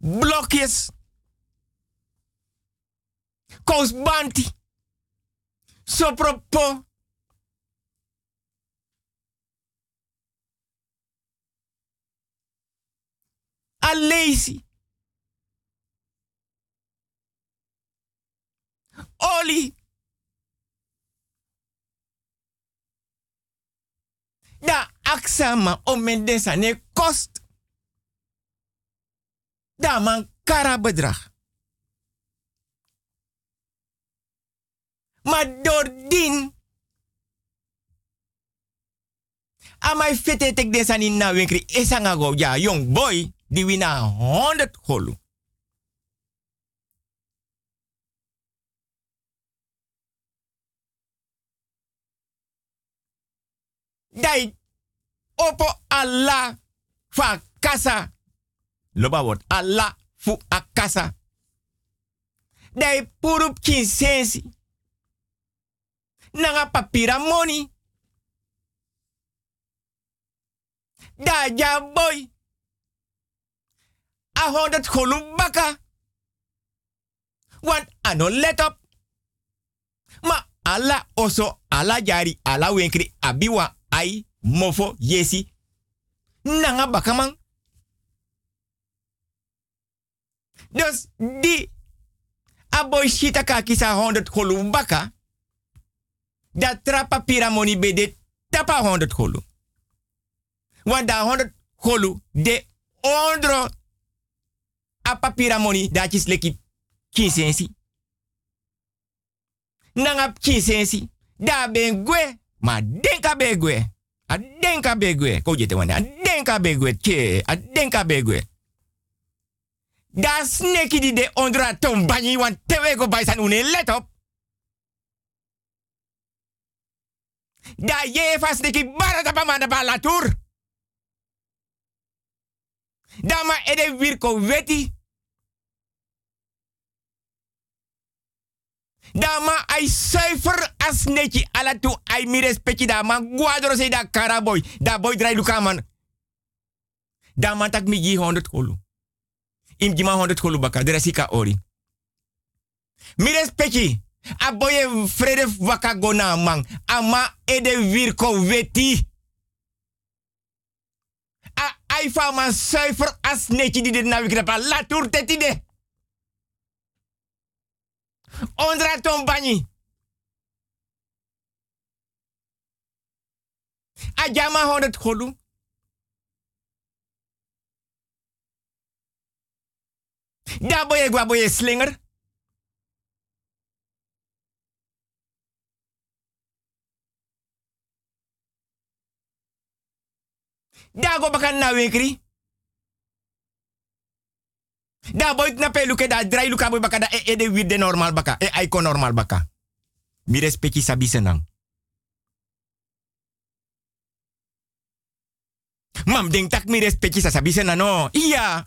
Blokjes. Kousbanti. Sopropo. Alesi. Oli. Da aksama o mendesa ne kost. Da man kara bedrag. Maar door din. Amai fete tek desani na winkri esanga go ja young boy di wina 100 holu. Dai opo Allah fa kasa. Loba word Allah fu akasa. Dai purup kinsensi. Nanga papira money. Da ja boy. A honderd golum baka. Want ano let up. Ma ala oso, ala jari, ala winkri, abiwa, ai, mofo, yesi. Nanga baka man. Dus di a boy shita ka kisa honderd golum baka. Dat trapa piramoni bede tapa honderd golum. Want da honderd golum de ondro a papira money dat is leki kinsensi. Nanga kinsensi. Da ben gwe. Ma denka be gwe. A denka be gwe. Ko jete. A denka gwe. Che. A denka. Da sneki di de ondra tom banyi wan tewe go une let op. Da je fa sneki bara da pamanda pa la tour. Dama ede wirko weti. Dama ai zuiver as netje ala tu ai mi respecti dama guadro se da karaboy. Da boy drai lukaman. Dama tak mi gi 100 kolu. Im gi ma 100 kolu baka. De resika ori. Mi respecti. A boye frede waka gona. Ama ede virko weti. A ai fa man zuiver as netje. La tour tetide. Ondra ton bani. Ajama honderd kolu. Da boye gwa boye slinger. Da go bakan na wekri. Da boy na pe luke da drai luka boy baka e, e de wir de normal baka. E aiko normal baka. Mi respecti sabi senang. Mam ding tak mi respecti sa sabi senang no. Iya.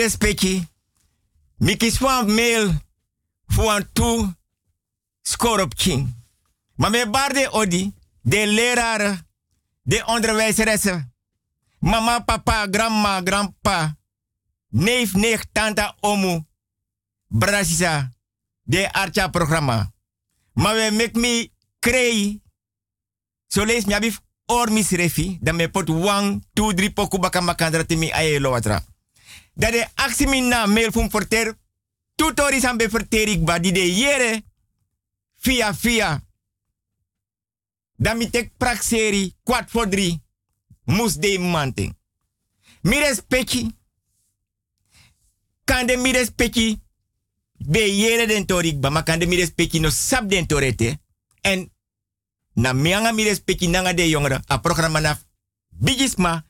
respecti. Mi kies van mail toe score op king. Maar me barde odi, de leraren, de onderwijzeressen, mama, papa, grandma, grandpa, neef, nicht, tante, omu, brasisa, de archa programma. Maar we make me krei. So lees mi abif or misrefi, dan me pot wang, two, drie poku baka makandra timi aye lo watra. Dat de actie min na mail fun porter, tutori be ba de yere, via via. Dan tek prakseri, kwart voor drie, mus de manting. Mi respecti, kan de mi respecti, be yere den torik ba, ma kan de mi respecti no sab den torete. En na mianga mi respecti nanga de jongeren, a programma naf bigisma,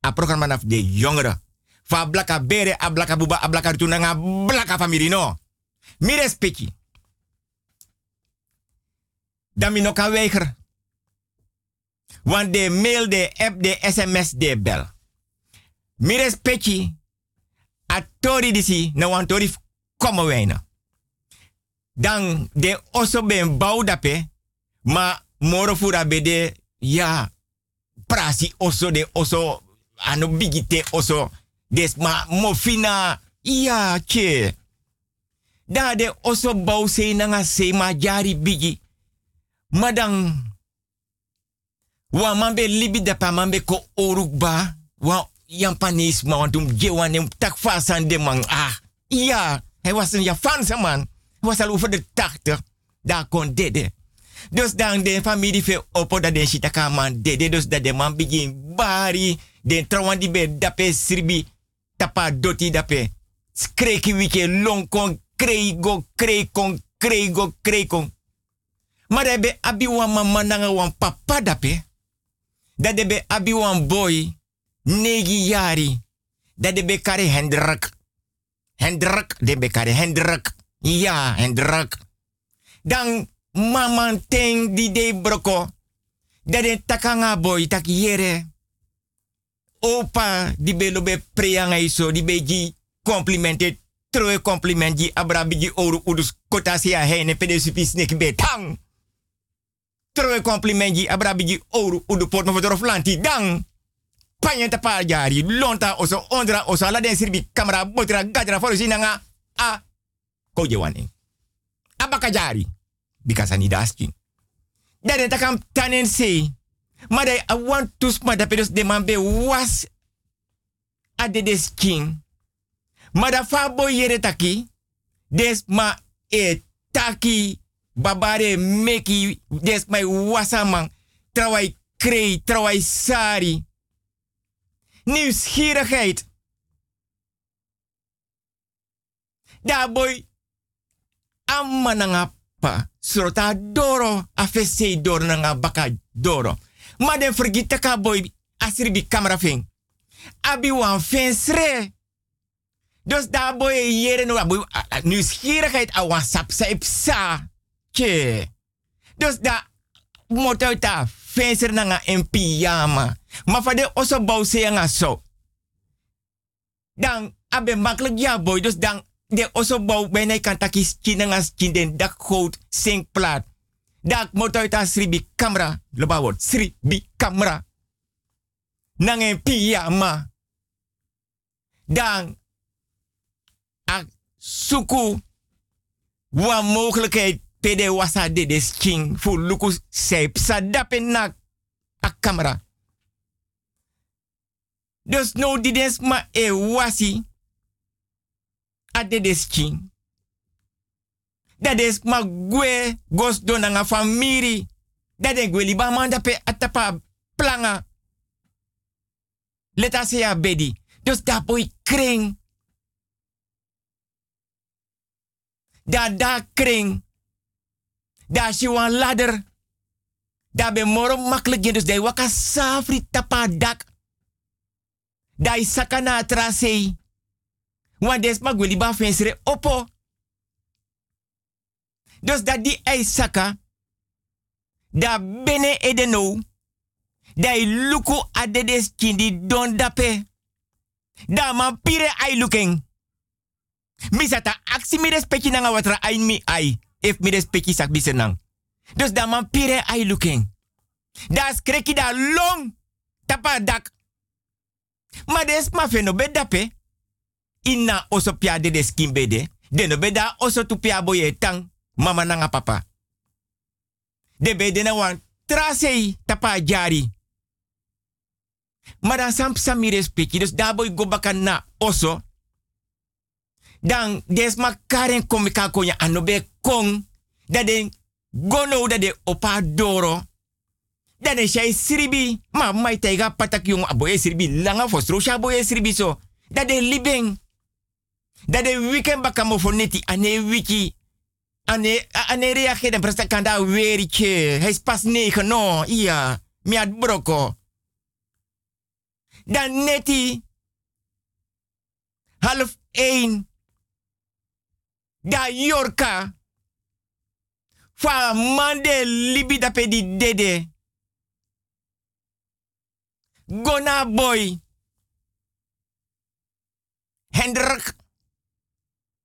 a programma naf de jongeren. Fa blaka bere, a blaka buba, a blaka rutu nanga blaka famiri no. Mi respecti. Dan mi weiger. Want de mail, de app, de sms, de bel. Mi respecti. A tori disi, na wan tori komen wijnen. Dan de oso ben ma moro fura bede, ja, prasi oso de oso, ano bigite oso, des ma mofina, ja, che. Da de oso bouw se nanga ma jari bigi. Madang, wa mambe libi dapa mambe ko orukba, wa yampanis ma wantum jewan hem tak fasan de man. Ah, ja, hij was een Japanse man. Was al over de 80. Daar kon dede. Dus dan de familie veel op dat de shitaka man dede. Dus dat de man begin bari. De trouwan die be dape sribi. Tapa doti dape. Skreki wike long kon kreigo kreikon kreigo kreikon. Maar dat be abi wan mama nanga wan papa dape. Dat be abi wan boy. Negi jari. Dat de be kare Hendrik. Hendrik, de be kare Hendrik. Ja, Hendrik. Dan mama ting di de broko. Dat de takanga boy tak yere. Opa di be lobe preyanga iso. Di be gi complimente. Troe compliment gi abra oru udus kotasi a hene pede supi snek be tang. Troe compliment gi abra oru udu port no fotorof lanti dang. Panya tapa jari lonta oso ondra oso ala den sirbi kamera botra gajra foro sinanga a koje wani. Abaka jari daskin. Dade takam tanen se. Maar de I want to sma da pedos de man be was a de des king. Maar da fa boy yere taki des ma e taki babare meki des mai wasaman trawai krei trawai sari nieuwsgierigheid. Boy amma nanga pa srota doro afese doro nanga baka doro. Maar den vergita ka boy asribi camera fing. Abi wan fensre. Dus daar boy jere no boy a wan sap sa Che. Dus da motouta fenser nanga en pyjama. Maar van de bouw se so. Dan abe makkelijk boy. Dus dan de osso bouw bijna kan takis chinanga chinden dak goud sinkplaat. Dak moet uit aan sribi camera. Loba wordt sribi camera. Nang en pyjama. Dan a suku wa mogelijkheid pede wasa de des fu luku seip sa dapen nak a camera. Dus no di des ma e wasi a de. Dat des ma gwe gos do nanga. Dat de gwe liba manda pe atapa planga. Leta se ya bedi. Dus da boy kring. Da da kring. Da si wan ladder. Da be moro makkelijk dus de waka safri tapa dak. Da is sakana trasei. Want des ma gweli ba fensere opo. Dus dat die ei saka. Da bene edeno. Da i luku adedes kindi don dape. Da man pire ai looking. Misata aksi mi respecti nanga watra ai mi ai. If mi respecti sak bisenang. Dus da man pire ai looking. Da skreki da long. Tapa dak. Ma des ma feno bedape. Inna oso pia de de skin bede. De no beda oso pia boye tang. Mama nanga papa. De bede na wan trasei tapa jari. Maar dan sam sami respecti. Dus daar boy go na oso. Dan des ma karen komika konya anobe kong. Dat den gono dat de opa doro. Dat de shai siribi. Ma mai taiga patak yung aboye siribi. Langa fostro aboye siribi so. Dat de libeng. Dat de weekend bakamo for neti ane wiki. Ane, ane reageer en presta kanda weertje. Hij is pas negen, no. Ja, mi had broko. Dan neti. Half één. Da Yorka. Fa mande libi da pe di dede. Gona boy. Hendrik.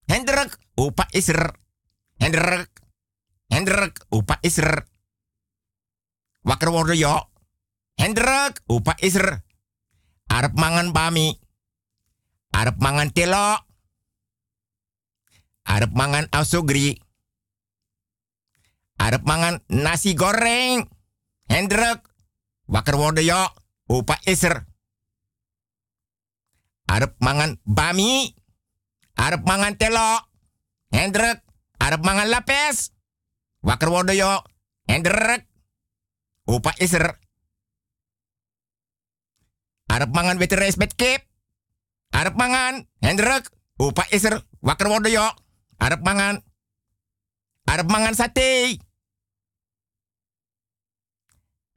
Hendrik. Opa is er. Hendrik. Hendrik. Opa is er. Wakker ja. Hendrik. Opa is er. Mangan bami. Arep mangan telo. Arep mangan asogri. Arep mangan nasi goreng. Hendrik. Wakker worden ya. Opa is er. Mangan bami. Arep mangan telo. Hendrik. Arep mangan lapes. Wakker worden ya. Hendrik. Opa is er. Arep mangan witte rijst met kip. Arep mangan. Hendrik. Opa is er. Wakker worden yo. Arep mangan. Arep mangan sate.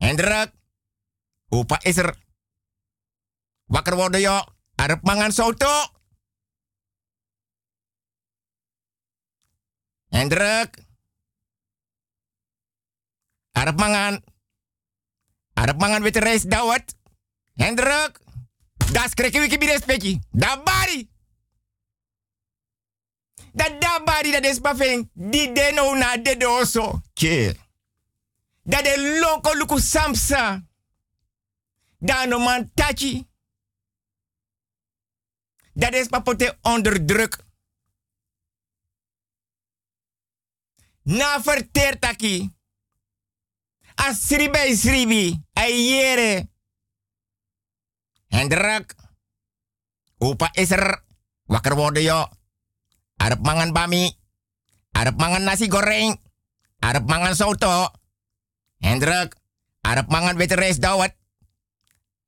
Hendrik. Opa is er. Wakker worden yo. Arep mangan soto. Hendrik. Arep mangan. Arep mangan witte rijst dawet. Hendrik. Das kreki wiki bide speki. Da bari. Da da bari da des bafeng. Di de no na de doso. Ke. Da de loko luku samsa. Da no man tachi. Dat is papote onder druk. Na verteer taki. Asribe sribi. Ayere. Hendrik. Opa is er. Wakker worden yo. Arep mangan bami. Arep mangan nasi goreng. Arep mangan soto. Hendrik. Arep mangan witte rijst dawet.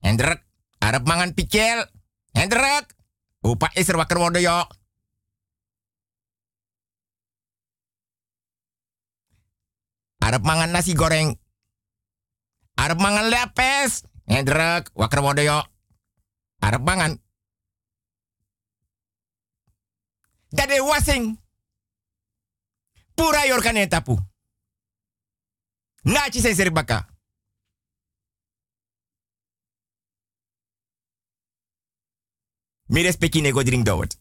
Hendrik. Arep mangan pikel. Hendrik. Opa is er wakker worden yo. Arep mangan nasi goreng. Arep mangan lepes. Hendrik. Wakker worden yo. Arep mangan. Dade wasing. Pura yorkane tapu. Nachi se serbaka. Mi respecti nego drink dowet.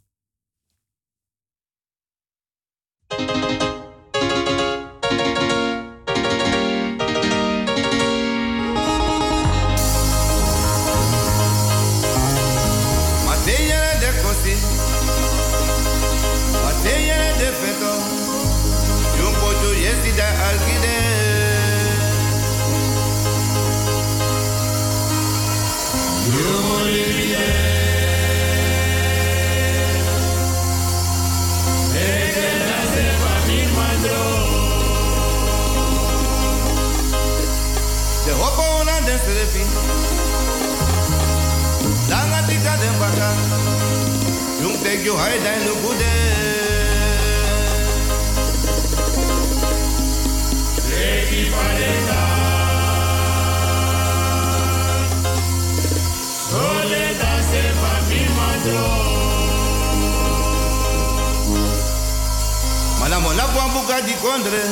Yung tek yo hai dai lu kude. Leki paleta. Soledad se fa mi madro. Mala mola kwa buka di kondre.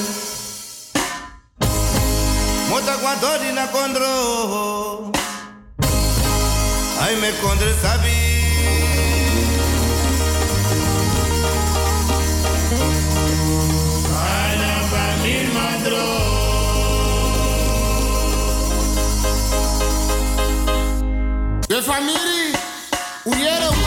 Mota kwa dori na kondro. Ay me kondre sabi. Los famiri huyeron.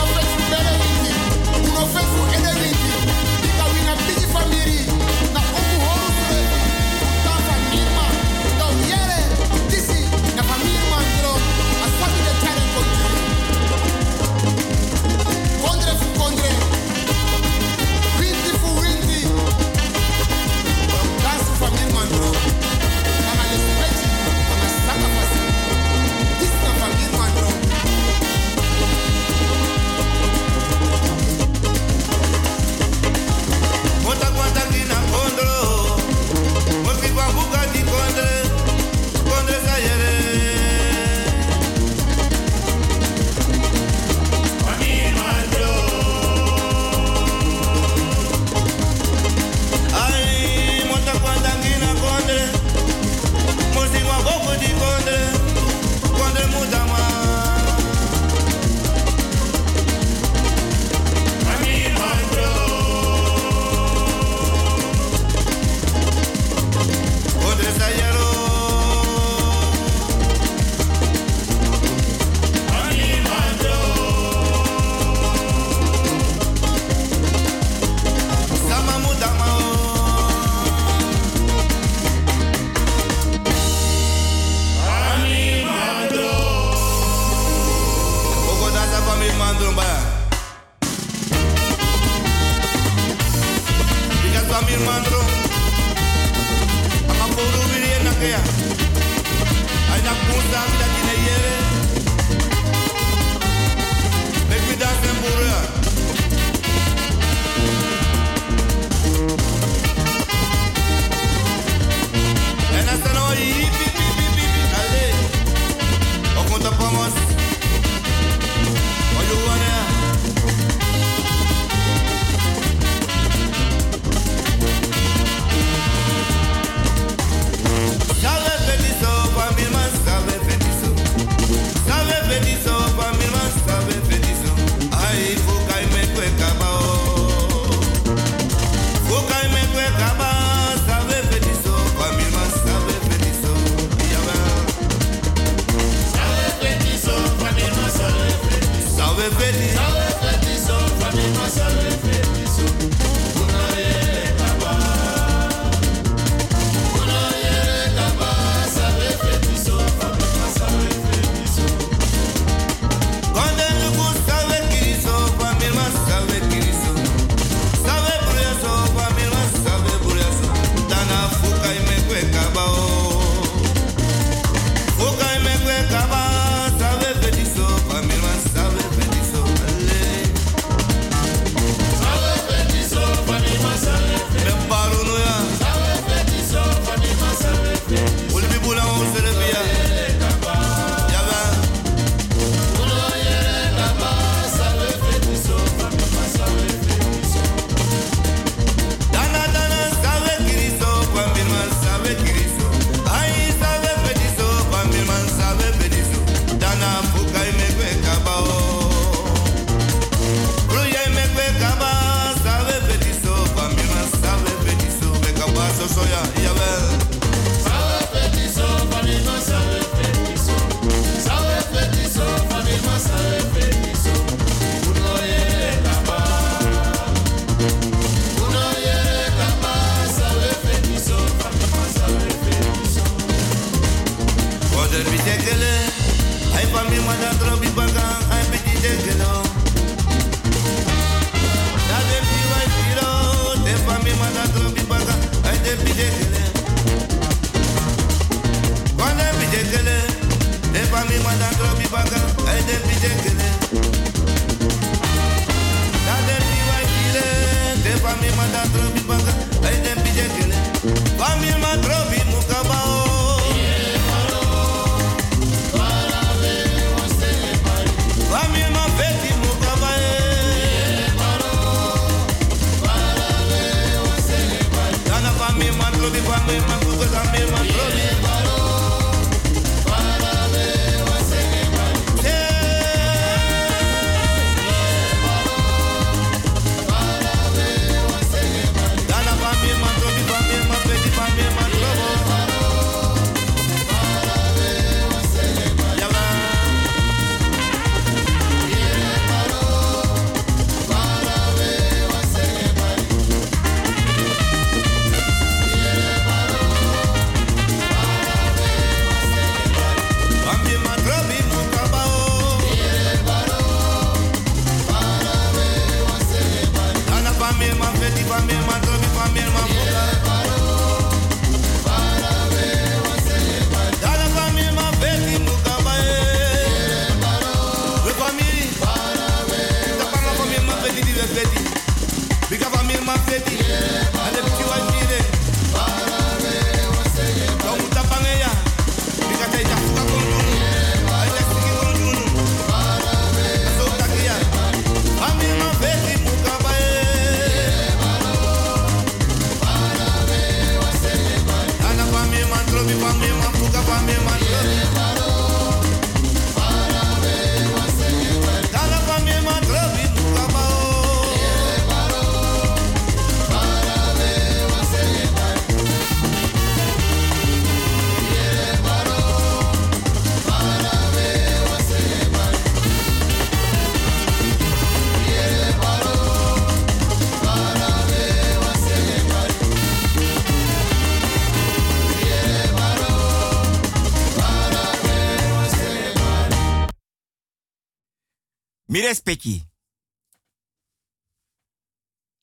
Respecti.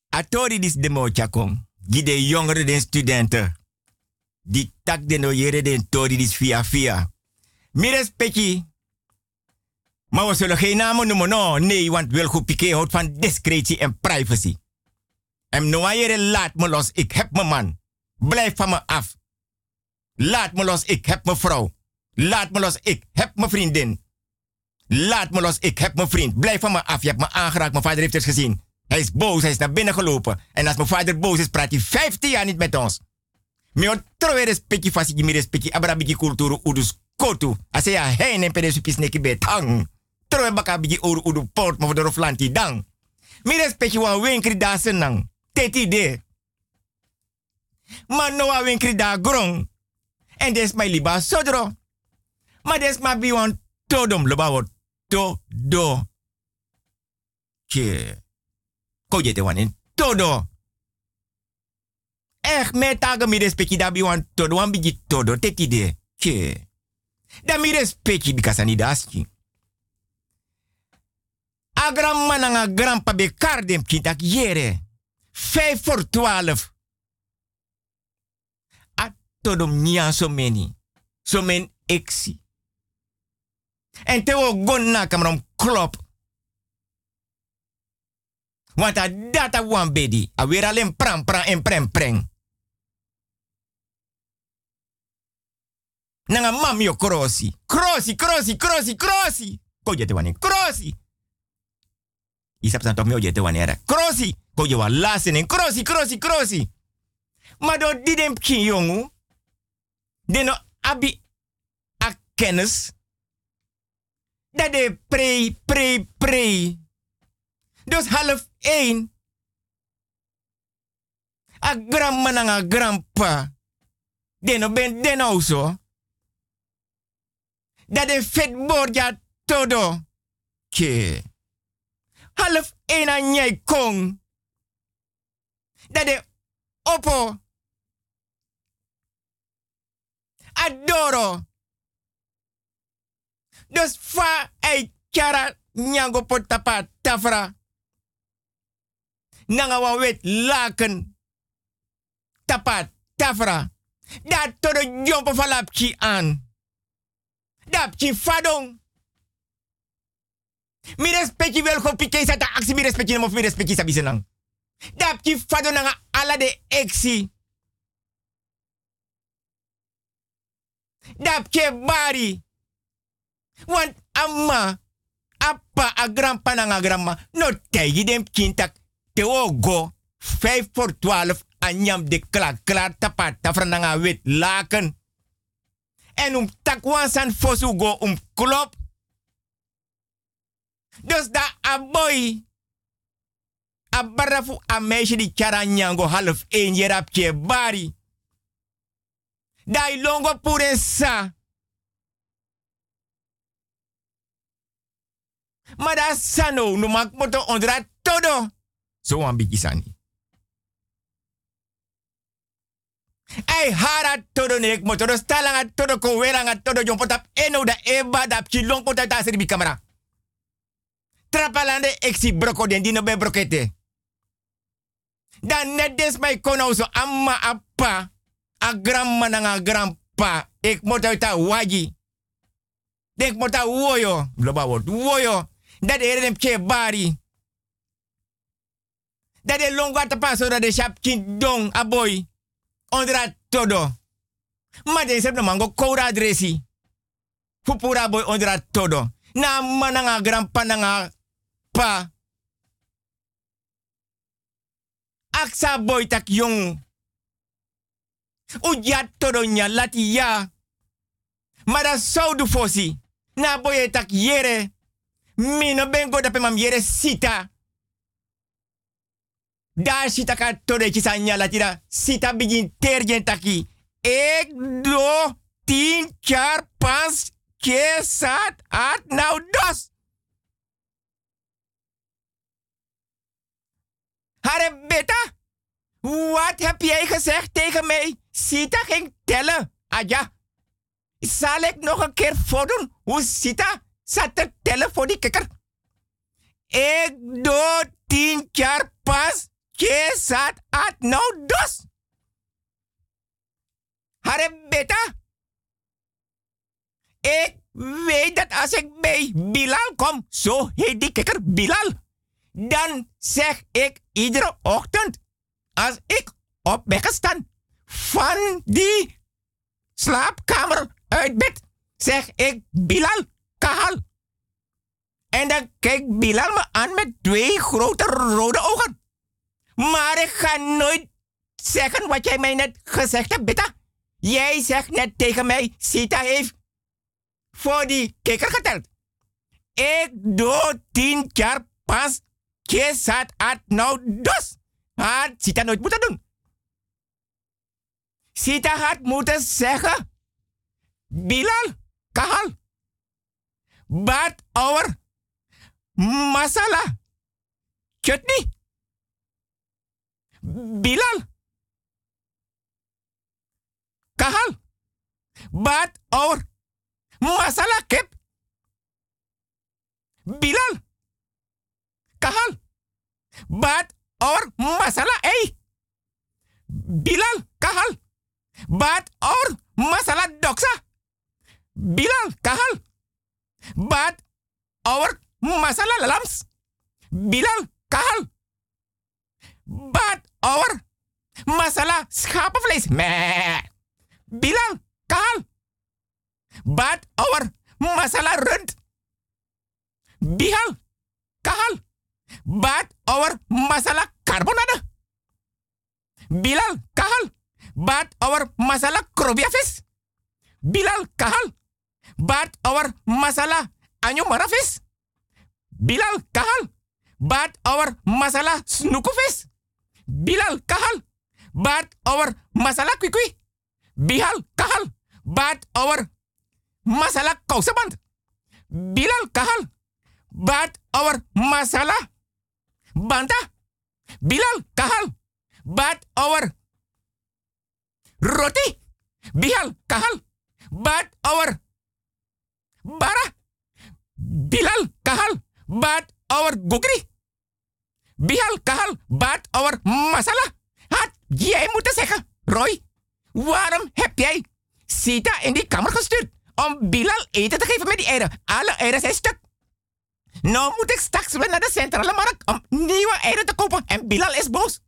Atori dis de mo chakong. Gide jongeren den studenten. Die tak de no yere den tori dis via via. Mi respecti. Maar we zullen geen namen noemen, no. Nee, want Wilgo Piqué houdt van discretie en privacy. En no yere laat me los, ik heb mijn man. Blijf van me af. Laat me los, ik heb mijn vrouw. Laat me los, ik heb mijn vriendin. Laat me los, ik heb mijn vriend. Blijf van me af, je hebt me aangeraakt, mijn vader heeft het gezien. Hij is boos, hij is naar binnen gelopen. En als mijn vader boos is, praat hij 15 jaar niet met ons. Mio trowe respecti fasi mi respecti abra bigi kulturu udus kotu. Ase ya hei nem pede supis neki betang. Trowe baka bigi uru udu port mo vodoro flanti dang. Mi respecti wan winkri da senang. Teti de. Man no wa winkri da grong. En des my liba sodro. Ma des ma bi wan todom loba wo to do. Che. Ko jete wanin todo. Echt, met taga mi respecti da bi wan todo, wan bigi todo, teti de. Che. Da mi respecti because ani daski. A gran man a grandpa be kardem kintak yere. Vijf voor twaalf. A todom nian so meni. So men eksi. En te wo gon na kamram klop. Want a data wan bedi. A weer alleen pram pram en prem preng. Nanga mam yo krosi. Krosi, krosi, krosi, krosi. Ko jete wani krosi. Isap san meo jete wani era. Krosi. Ko je wa lasen en krosi, krosi, krosi. Maar door die kin jongu. Deno abi a kennis. Dat de pre, pre, pre. Dus half één. A grandma en a grandpa. Deno ben deno zo. Dat de vet borja todo. Ke. Half één aan jij kong. Dat de opo. Adoro. Dus fa ei chara nyango potapa tafra. Nanga wa wet laken. Tapa tafra. Dat jompo falapki aan. Dapki fadong. Mi respecti wel go pike sa ta aksi mi respecti mo mi respecti sa bisenang. Dapki fadong nanga ala de eksi. Dapke bari. Want amma appa a grandpa nanga grandma no tegi dem kintak te go 5 voor 12 anyam de klak klaar tapa tafra nanga wit laken. En um takwan san fosu go um klop. Dus da a boy. A barafu a meisje die kara nyango half 1 yerap ke bari. Dai longo pure sa. Maar dat sano, no mak moto ondra todo. Zo een beetje sani. Ai hara todo nek moto do stalanga todo ko weranga todo jom potap eno da eba da chilong kota ta seri bi kamera. Trapalande exi broko den dino be brokete. Dan net des mai kono so amma appa. A grandma na a grandpa. Ik moet uit waji. Denk moet woyo. Bloba word woyo. Dat de dem che bari. Dat de longo at paso dat de shap kin dong a boy. Ondra todo. Maar de sep no mango koura adresi. Fupura boy ondra todo. Na mananga grandpa nanga pa. Aksa boy tak jong. Ujat todo nya lati ya. Maar dat zou. Na boy tak yere. Mino bengo mam yere sita. Daar sita ka tode ki sanya latira. Sita begin terjen taki. Ik do tien char pas ke sat at nou dos. Hare beta, wat heb jij gezegd tegen mij? Sita ging tellen. Ah ja, zal ik nog een keer voordoen hoe Sita zat te tellen voor die kikker? Ik doe tien jaar pas. Je zat at nou dos. Hare beta. Ik weet dat als ik bij Bilal kom, zo heet die kikker Bilal, dan zeg ik iedere ochtend, als ik op ben gestaan van die slaapkamer uit bed, zeg ik Bilal, kahal. En dan kijkt Bilal me aan met twee grote rode ogen. Maar ik ga nooit zeggen wat jij mij net gezegd hebt, Beta. Jij zegt net tegen mij, Sita heeft voor die kikker geteld. Ik doe tien jaar pas. Je zat at nou dus. Had Sita nooit moeten doen. Sita had moeten zeggen, Bilal, kahal. Bad our masala. Chutney. Bilal. Kahal. Bad our masala kip. Bilal. Kahal. Bad our masala ei. Bilal. Kahal. Bad our masala doksa. Bilal. Kahal. Bad our masala lams. Bilal. Kahal. Bad our masala schapenvlees. Meh. Bilal, kahal. Bad our masala rund. Bihal, kahal. Bad our masala carbonade. Bilal, kahal. Bad our masala krobia vis. Bilal, kahal. Bad our masala anyo marafis. Bilal, kahal. Bad our masala snuku vis. Bilal, kahal. Bad our masala kwikwi. Bilal kahal. Bad our masala kouseband. Bilal kahal. Bad our masala banta. Bilal kahal. Bad our roti. Bilal kahal. Bad our bara. Bilal kahal. Bad our gugri. Bilal kahal. Bad our masala. Had jij moeten zeggen, Roy. Waarom heb jij Sita in die kamer gestuurd? Om Bilal eten te geven met die eieren. Alle eieren zijn stuk. Nou moet ik straks weer naar de centrale markt om nieuwe eieren te kopen. En Bilal is boos.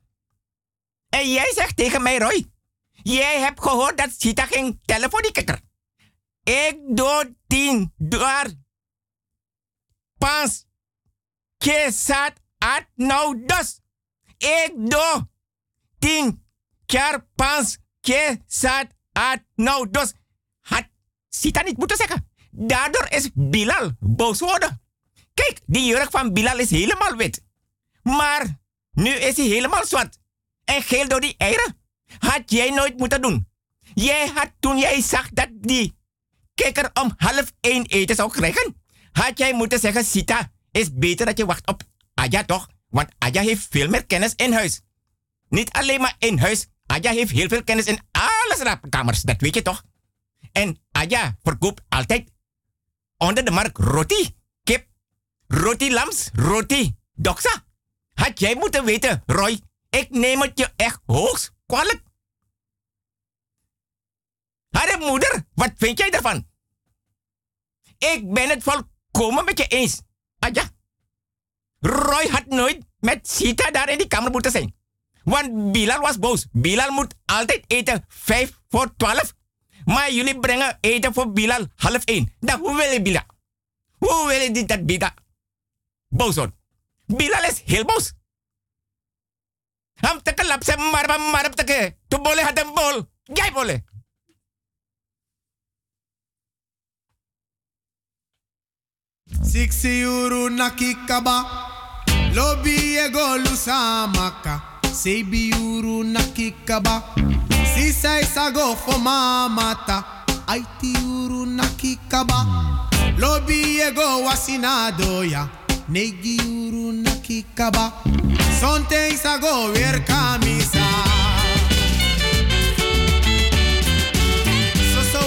En jij zegt tegen mij, Roy. Jij hebt gehoord dat Sita ging tellen voor die. Ik doe tien door. Pas. Je zat at nou dus. Ik doe tien keer pas je zat at nou dus. Had Sita niet moeten zeggen. Daardoor is Bilal boos worden. Kijk, die jurk van Bilal is helemaal wit. Maar nu is hij helemaal zwart. En geel door die eieren. Had jij nooit moeten doen. Jij had toen jij zag dat die kikker om half één eten zou krijgen. Had jij moeten zeggen, Sita, is beter dat je wacht op Aja toch? Want Aja heeft veel meer kennis in huis. Niet alleen maar in huis, Aja heeft heel veel kennis in alle slaapkamers, dat weet je toch? En Aja verkoopt altijd onder de markt roti, kip, roti lams, roti doksa. Had jij moeten weten, Roy, ik neem het je echt hoogst kwalijk. Harre moeder, wat vind jij daarvan? Ik ben het volkomen met je eens. Aja. Roy had nooit met Sita daar in die kamer moeten zijn. Want Bilal was boos. Bilal moet altijd eten 5 voor 12. Maar jullie brengen eten voor Bilal half 1. Dan hoe wil je Bilal? Hoe wil je dit dat Bilal boos? Bilal is heel boos. Ham teke lap se marba marab teke. Tu boleh had een bol. Jij boleh. Siksi euro nakikaba. Lobi ego lusamaka. Sebi euro nakikaba. Sisa isago fo mamata. Aiti euro nakikaba. Lobi ego wasinado ya. Negi euro nakikaba. Sonte isago weer kamisa. So so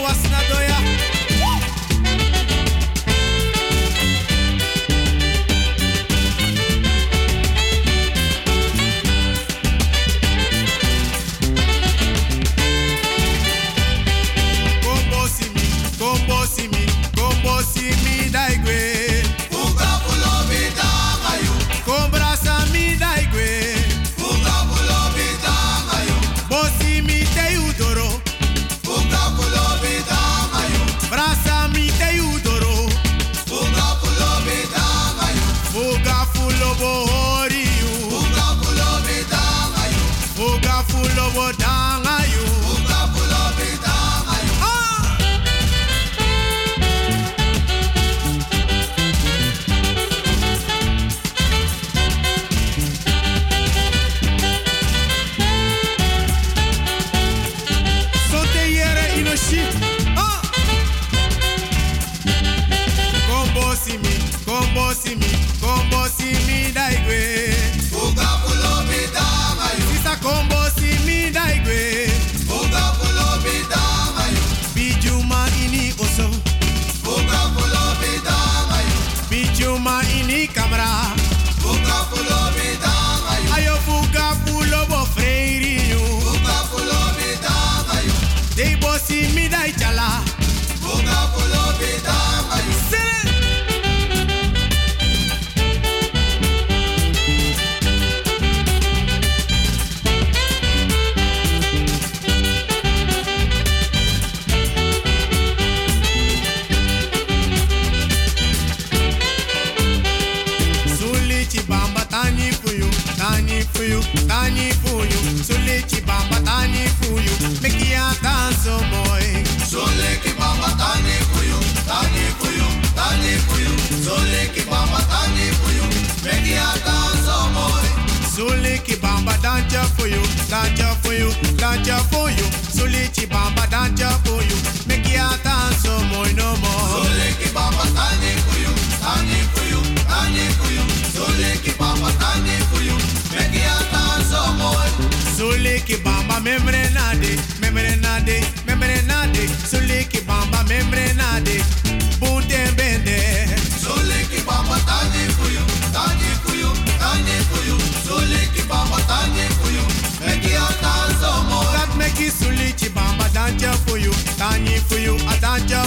Tani fuyu, sule chibamba tani fuyu, mekia danso boy. Sule kibamba tani fuyu, tani fuyu, tani fuyu, sule kibamba tani fuyu, mekia danso boy. Sule kibamba danja fuyu, danja fuyu, danja fuyu, sule chibamba danja fuyu. Suliki bamba membre nade, membre nade, membre nade. Suliki bamba membre nade. de, bende. Suliki bamba tani kuyu, tani kuyu, tani kuyu. Suliki bamba tani kuyu. Meki ata zomo. Kat meki suliki bamba danja kuyu, tani kuyu, adanja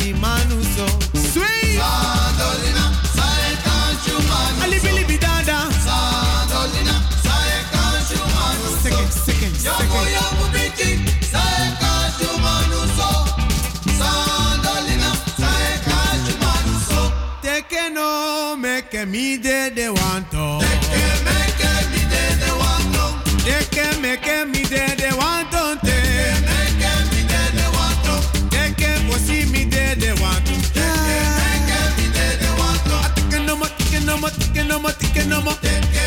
si manuso. Sweet. Sadolina, sae kanchu manuso. Alibi libi dada. Sadolina, sae kanchu manuso. Second, second, second. Yamu yamu bichi, sae kanchu manuso. Sadolina, sae kanchu manuso. Tekeno meke mi de de wanto. no more, thinking, no more.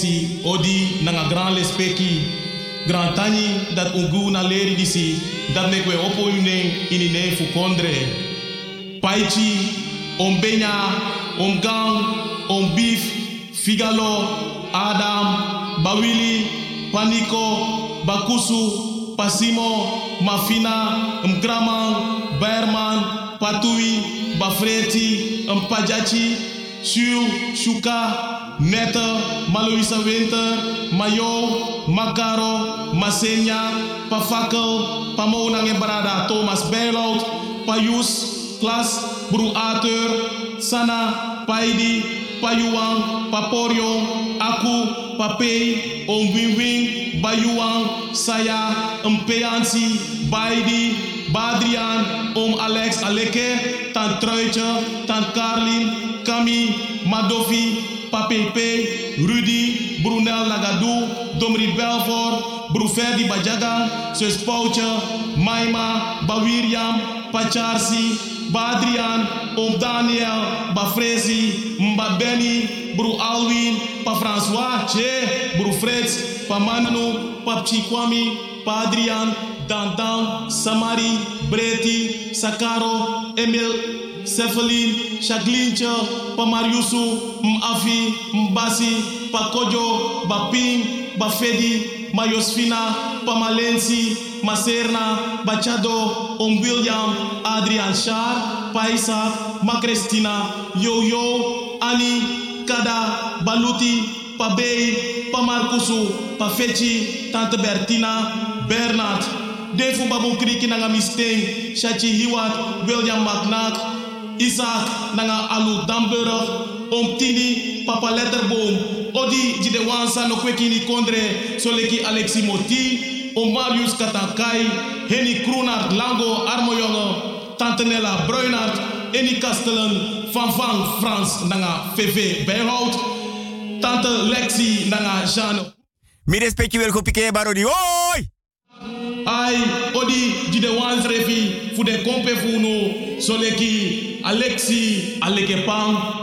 Ofesi odi nanga grand lespeki grand tani dat ungu na leri disi dat mek we opo unen ini ne fu kondre. Paichi om benya om gang om figalo adam bawili paniko bakusu pasimo mafina mkraman berman patui bafreti mpajachi shu shuka Nette, Maloisa Winter, Mayo, Macaro, Masenya, Pafakel, Pamonang en Barada, Thomas Bijlout, Payus, Klas, Bru Arthur, Sana, Paidi, Payuang, Paporio, Aku, Papei, Om Wing Wing, Bayuang, Saya, Mpeansi, Baidi, Badrian, Om Alex Aleke, Tant Truitje, Tant Carlin, Kami, Madofi, Papepe, Rudy, Brunel Lagadou, Domri Belfort, Bruferdi Bajaga, Sus Pouche, Maima, Bawiriam, Pacharsi, Badrian, Om Daniel, Bafrezi, Mba Benny, Bru Alwin, Pa François, Che, Bru Fritz, Pa Manu, Pa Chikwami, Pa Adrian, Dandan, Samari, Breti, Sakaro, Emil, Cephalin, Shaglincha, Pa Mariusu, Mafi, Mbasi, Pa Kojo, Baping, Bafedi, Mayosfina, Pa Malensi, Maserna, Bachado, Om William, Adrian Shar, Pa Isaac, Ma Cristina, Yo Yo, Ani, Kada, Baluti, Pa Bey, Pa Marcusu, Pa Fechi, Tante Bertina, Bernard, Defu Babu Kriki Nanga Misteng, Shachi Hiwat, William McNack, Isaac nanga alu Damburg, om tini papa letterboom, odi jide wansa no kwekini kondre, soleki Alexi Moti, om Marius Katankai, Henny Kroenart Lango Armojonge, Tante Nella Bruinart, Eni Kastelen, Van Van Frans nanga VV Bijhout, Tante Lexi nanga Jean. Mi! Odi jide wans refi de kompe fu soleki Alexi Alekepang